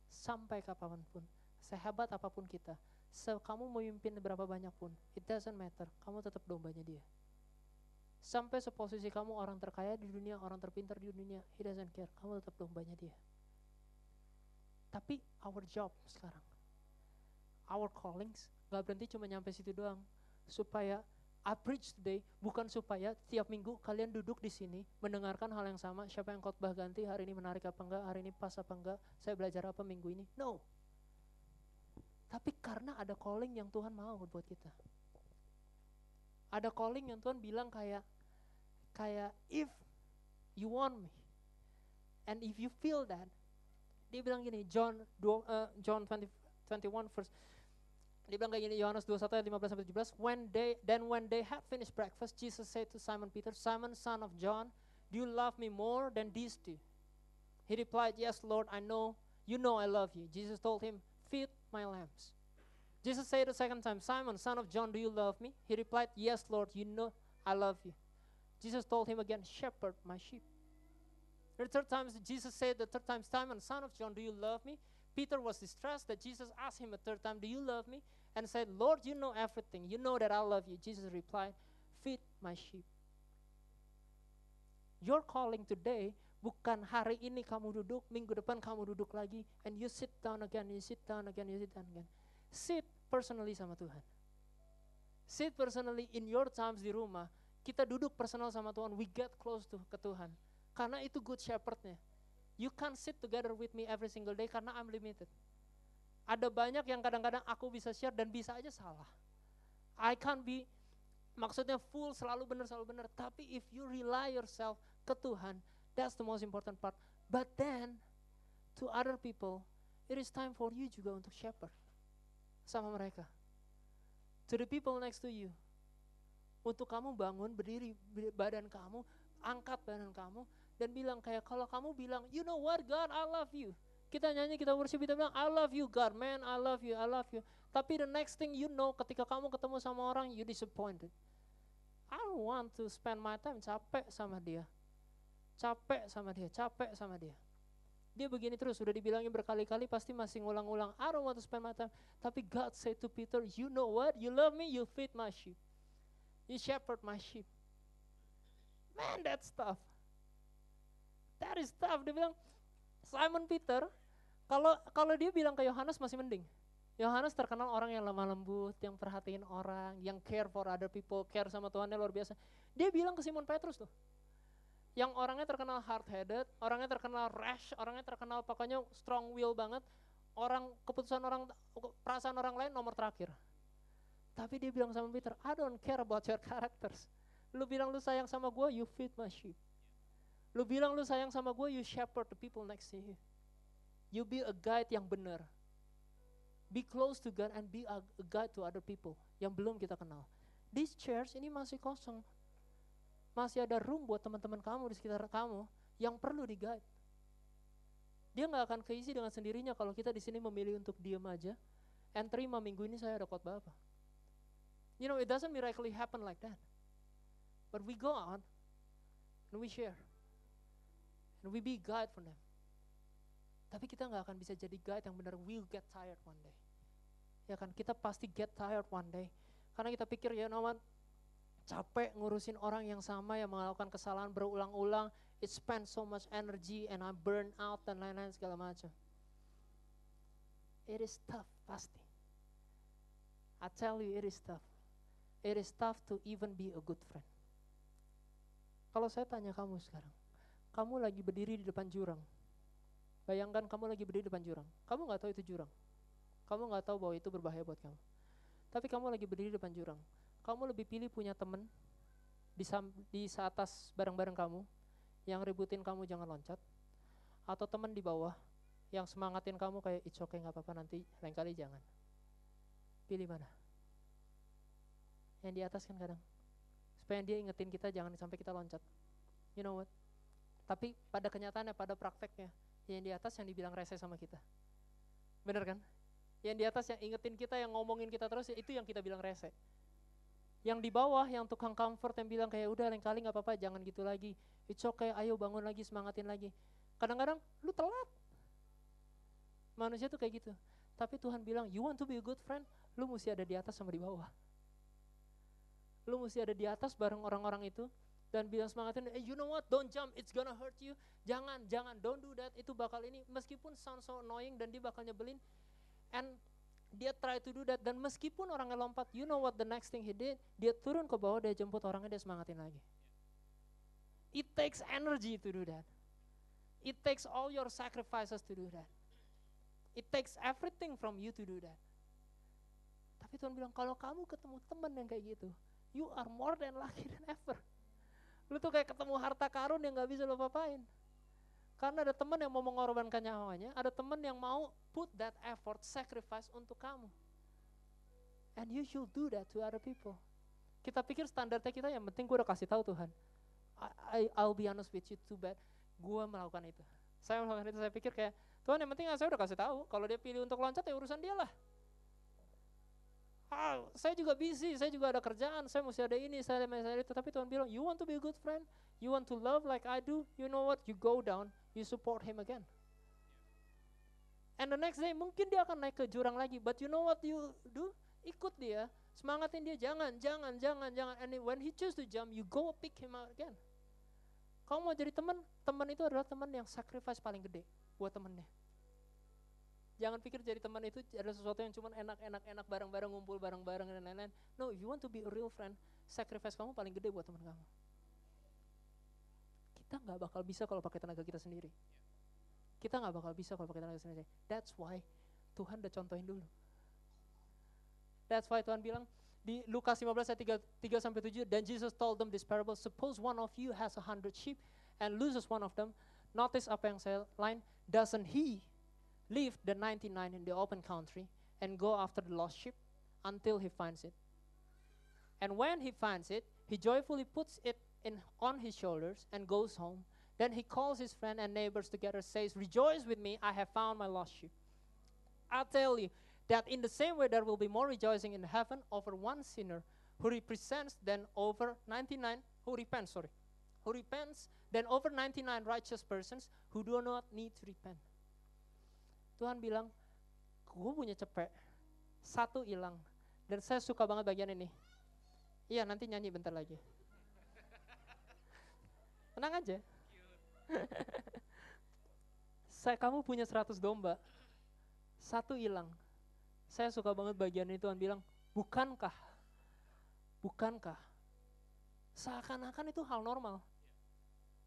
sampai kapan pun, sehebat apa pun kita, se kamu memimpin berapa banyak pun, it doesn't matter, kamu tetap dombanya dia. Sampai seposisi kamu orang terkaya di dunia, orang terpintar di dunia, he doesn't care, kamu tetap dombanya dia. Tapi our job sekarang, our callings gak berhenti cuma nyampe situ doang. supaya I preach today bukan supaya tiap minggu kalian duduk di sini mendengarkan hal yang sama. Siapa yang khotbah ganti hari ini menarik apa enggak, hari ini pas apa enggak, saya belajar apa minggu ini. No. Tapi karena ada calling yang Tuhan mau buat kita. Ada calling yang Tuhan bilang kayak kayak if you want me and if you feel that dia bilang gini John uh, John 20, 21 verse dia bilang kayak gini Yohanes 21 ayat 15 sampai 17 when they then when they had finished breakfast Jesus said to Simon Peter Simon son of John do you love me more than these two he replied yes Lord I know you know I love you. Jesus told him feed my lambs. Jesus said a second time Simon son of John do you love me? He replied yes Lord you know I love you. Jesus told him again shepherd my sheep. The third time Jesus said the third time Simon son of John do you love me? Peter was distressed that Jesus asked him a third time, Do you love me? And said, Lord, you know everything. You know that I love you. Jesus replied, Feed my sheep. Your calling today bukan hari ini kamu duduk, minggu depan kamu duduk lagi, and you sit down again, you sit down again, you sit down again. Sit personally sama Tuhan. Sit personally in your times di rumah. Kita duduk personal sama Tuhan, we get close to ke Tuhan. Karena itu good shepherdnya. You can't sit together with me every single day karena I'm limited. Ada banyak yang kadang-kadang aku bisa share dan bisa aja salah. I can't be maksudnya full selalu benar selalu benar. Tapi if you rely yourself ke Tuhan, that's the most important part. But then to other people, it is time for you juga untuk shepherd sama mereka. To the people next to you. Untuk kamu bangun berdiri badan kamu, angkat badan kamu dan bilang kayak kalau kamu bilang, you know what God, I love you. Kita nyanyi, kita worship, kita bilang, I love you God, man, I love you, I love you. Tapi the next thing you know, ketika kamu ketemu sama orang, you disappointed. I don't want to spend my time capek sama dia. Capek sama dia, capek sama dia. Dia begini terus, sudah dibilangin berkali-kali, pasti masih ngulang-ulang, I don't want to spend my time. Tapi God said to Peter, you know what, you love me, you feed my sheep. You shepherd my sheep. Man, that's tough. That is tough. Dia bilang, Simon Peter, kalau kalau dia bilang ke Yohanes masih mending. Yohanes terkenal orang yang lemah lembut, yang perhatiin orang, yang care for other people, care sama Tuhannya luar biasa. Dia bilang ke Simon Petrus tuh, yang orangnya terkenal hard headed, orangnya terkenal rash, orangnya terkenal pokoknya strong will banget, orang keputusan orang perasaan orang lain nomor terakhir. Tapi dia bilang sama Peter, I don't care about your characters. Lu bilang lu sayang sama gue, you feed my sheep. Lu bilang lu sayang sama gue, you shepherd the people next to you. You be a guide yang benar. Be close to God and be a, guide to other people yang belum kita kenal. This church ini masih kosong. Masih ada room buat teman-teman kamu di sekitar kamu yang perlu di guide. Dia nggak akan keisi dengan sendirinya kalau kita di sini memilih untuk diam aja and terima minggu ini saya ada khotbah apa. You know, it doesn't miraculously happen like that. But we go out and we share. And we be guide for them. Tapi kita nggak akan bisa jadi guide yang benar. We'll get tired one day. Ya kan, kita pasti get tired one day. Karena kita pikir ya, know what, capek ngurusin orang yang sama yang melakukan kesalahan berulang-ulang. It spends so much energy and I burn out dan lain-lain segala macam. It is tough, pasti. I tell you, it is tough. It is tough to even be a good friend. Kalau saya tanya kamu sekarang, kamu lagi berdiri di depan jurang. Bayangkan kamu lagi berdiri di depan jurang. Kamu nggak tahu itu jurang. Kamu nggak tahu bahwa itu berbahaya buat kamu. Tapi kamu lagi berdiri di depan jurang. Kamu lebih pilih punya temen di, di atas bareng-bareng kamu yang ributin kamu jangan loncat, atau temen di bawah yang semangatin kamu kayak it's okay nggak apa-apa nanti lain kali jangan. Pilih mana? Yang di atas kan kadang supaya dia ingetin kita jangan sampai kita loncat. You know what? Tapi pada kenyataannya, pada prakteknya, yang di atas yang dibilang rese sama kita. Bener kan? Yang di atas yang ingetin kita, yang ngomongin kita terus, itu yang kita bilang rese. Yang di bawah, yang tukang comfort yang bilang kayak udah lain kali nggak apa-apa, jangan gitu lagi. It's okay, ayo bangun lagi, semangatin lagi. Kadang-kadang lu telat. Manusia tuh kayak gitu. Tapi Tuhan bilang, you want to be a good friend, lu mesti ada di atas sama di bawah. Lu mesti ada di atas bareng orang-orang itu dan bilang semangatin, eh, you know what, don't jump, it's gonna hurt you. Jangan, jangan, don't do that, itu bakal ini. Meskipun sound so annoying dan dia bakal nyebelin. And Dia try to do that dan meskipun orangnya lompat, you know what the next thing he did? Dia turun ke bawah, dia jemput orangnya, dia semangatin lagi. It takes energy to do that. It takes all your sacrifices to do that. It takes everything from you to do that. Tapi Tuhan bilang, kalau kamu ketemu teman yang kayak gitu, you are more than lucky than ever. Lu tuh kayak ketemu harta karun yang gak bisa lo papain. Karena ada teman yang mau mengorbankan nyawanya, ada teman yang mau put that effort, sacrifice untuk kamu. And you should do that to other people. Kita pikir standarnya kita yang penting gue udah kasih tahu Tuhan. I, I, I'll be honest with you too bad. Gue melakukan itu. Saya melakukan itu, saya pikir kayak, Tuhan yang penting saya udah kasih tahu. Kalau dia pilih untuk loncat ya urusan dia lah. Ah, saya juga busy, saya juga ada kerjaan, saya mesti ada ini, saya ada saya itu. Tapi Tuhan bilang, you want to be a good friend, you want to love like I do, you know what? You go down, you support him again. And the next day mungkin dia akan naik ke jurang lagi, but you know what you do? Ikut dia, semangatin dia, jangan, jangan, jangan, jangan. And when he choose to jump, you go pick him out again. Kamu mau jadi teman, teman itu adalah teman yang sacrifice paling gede buat temennya. Jangan pikir jadi teman itu adalah sesuatu yang cuma enak-enak enak bareng-bareng ngumpul bareng-bareng dan lain-lain. No, if you want to be a real friend, sacrifice kamu paling gede buat teman kamu. Kita nggak bakal bisa kalau pakai tenaga kita sendiri. Kita nggak bakal bisa kalau pakai tenaga sendiri. That's why Tuhan udah contohin dulu. That's why Tuhan bilang di Lukas 15 ayat 3, 3 sampai 7 dan Jesus told them this parable suppose one of you has a hundred sheep and loses one of them notice apa yang saya line doesn't he leave the 99 in the open country and go after the lost sheep until he finds it. And when he finds it he joyfully puts it in on his shoulders and goes home. Then he calls his friend and neighbors together says rejoice with me i have found my lost sheep. I tell you that in the same way there will be more rejoicing in heaven over one sinner who represents than over 99 who repents sorry who repents than over 99 righteous persons who do not need to repent Tuhan bilang gue punya cepet satu hilang. Dan saya suka banget bagian ini. Iya nanti nyanyi bentar lagi. Tenang aja. Saya kamu punya 100 domba. Satu hilang. Saya suka banget bagian ini Tuhan bilang, bukankah, bukankah, seakan-akan itu hal normal.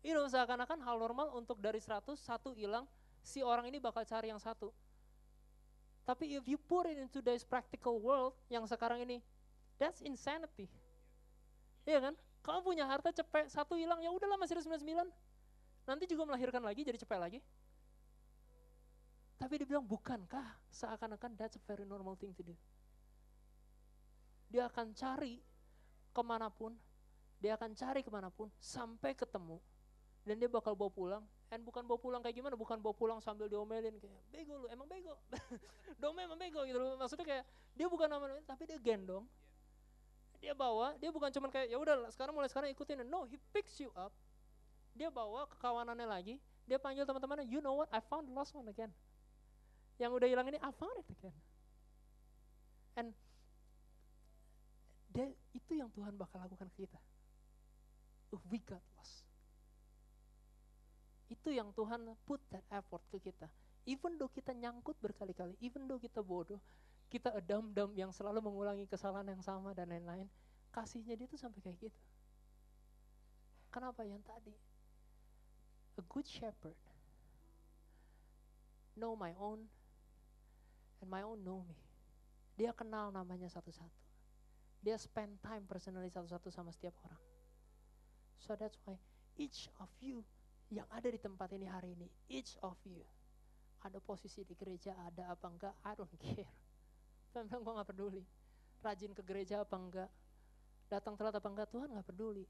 You seakan-akan hal normal untuk dari 100, satu hilang, si orang ini bakal cari yang satu. Tapi if you put it into today's practical world, yang sekarang ini, that's insanity. Iya kan? Kamu punya harta cepet, satu hilang, ya udahlah masih ada 99. Nanti juga melahirkan lagi, jadi cepet lagi. Tapi dia bilang, bukankah seakan-akan that's a very normal thing to do. Dia akan cari ke mana pun, dia akan cari ke mana pun sampai ketemu. Dan dia bakal bawa pulang, and bukan bawa pulang kayak gimana, bukan bawa pulang sambil diomelin kayak, bego lu, emang bego. Dome emang bego gitu Maksudnya kayak, dia bukan nama tapi dia gendong. Dia bawa, dia bukan cuma kayak, ya udah sekarang mulai sekarang ikutin. No, he picks you up. Dia bawa ke kawanannya lagi, dia panggil teman-temannya, you know what, I found the lost one again yang udah hilang ini I found it again. And dia, itu yang Tuhan bakal lakukan ke kita. If we got lost. Itu yang Tuhan put that effort ke kita. Even though kita nyangkut berkali-kali, even though kita bodoh, kita adam-dam yang selalu mengulangi kesalahan yang sama dan lain-lain, kasihnya dia tuh sampai kayak gitu. Kenapa yang tadi? A good shepherd know my own and my own know me. Dia kenal namanya satu-satu. Dia spend time personally satu-satu sama setiap orang. So that's why each of you yang ada di tempat ini hari ini, each of you ada posisi di gereja, ada apa enggak, I don't care. Tuhan bilang gue gak peduli. Rajin ke gereja apa enggak, datang telat apa enggak, Tuhan gak peduli.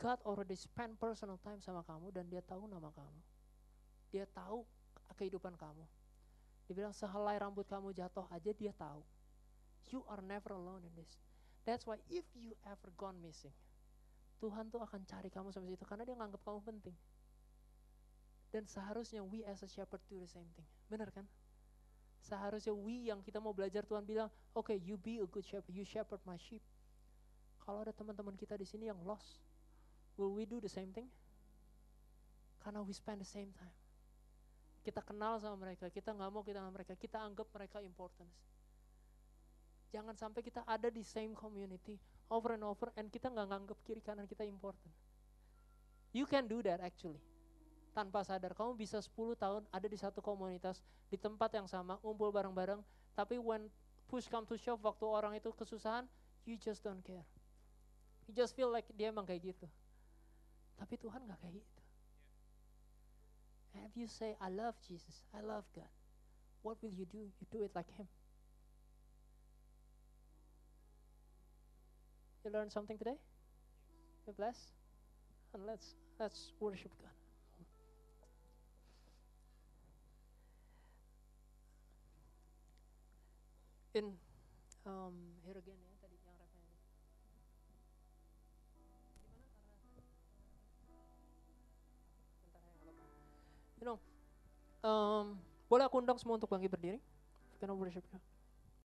God already spend personal time sama kamu dan dia tahu nama kamu. Dia tahu kehidupan kamu. Dia bilang sehelai rambut kamu jatuh aja dia tahu. You are never alone in this. That's why if you ever gone missing, Tuhan tuh akan cari kamu sampai situ karena dia nganggap kamu penting. Dan seharusnya we as a shepherd do the same thing. Benar kan? Seharusnya we yang kita mau belajar Tuhan bilang, oke okay, you be a good shepherd, you shepherd my sheep. Kalau ada teman-teman kita di sini yang lost, will we do the same thing? Karena we spend the same time kita kenal sama mereka, kita nggak mau kita sama mereka, kita anggap mereka importance. Jangan sampai kita ada di same community over and over and kita nggak nganggap kiri kanan kita important. You can do that actually. Tanpa sadar, kamu bisa 10 tahun ada di satu komunitas, di tempat yang sama, ngumpul bareng-bareng, tapi when push come to shove, waktu orang itu kesusahan, you just don't care. You just feel like dia emang kayak gitu. Tapi Tuhan nggak kayak gitu. If you say, I love Jesus, I love God, what will you do? You do it like Him. You learn something today? You blessed? And let's let's worship God. In um, here again ya tadi yang ya, nggak apa-apa. You know, um, boleh aku undang semua untuk bangkit berdiri? We're gonna worship God.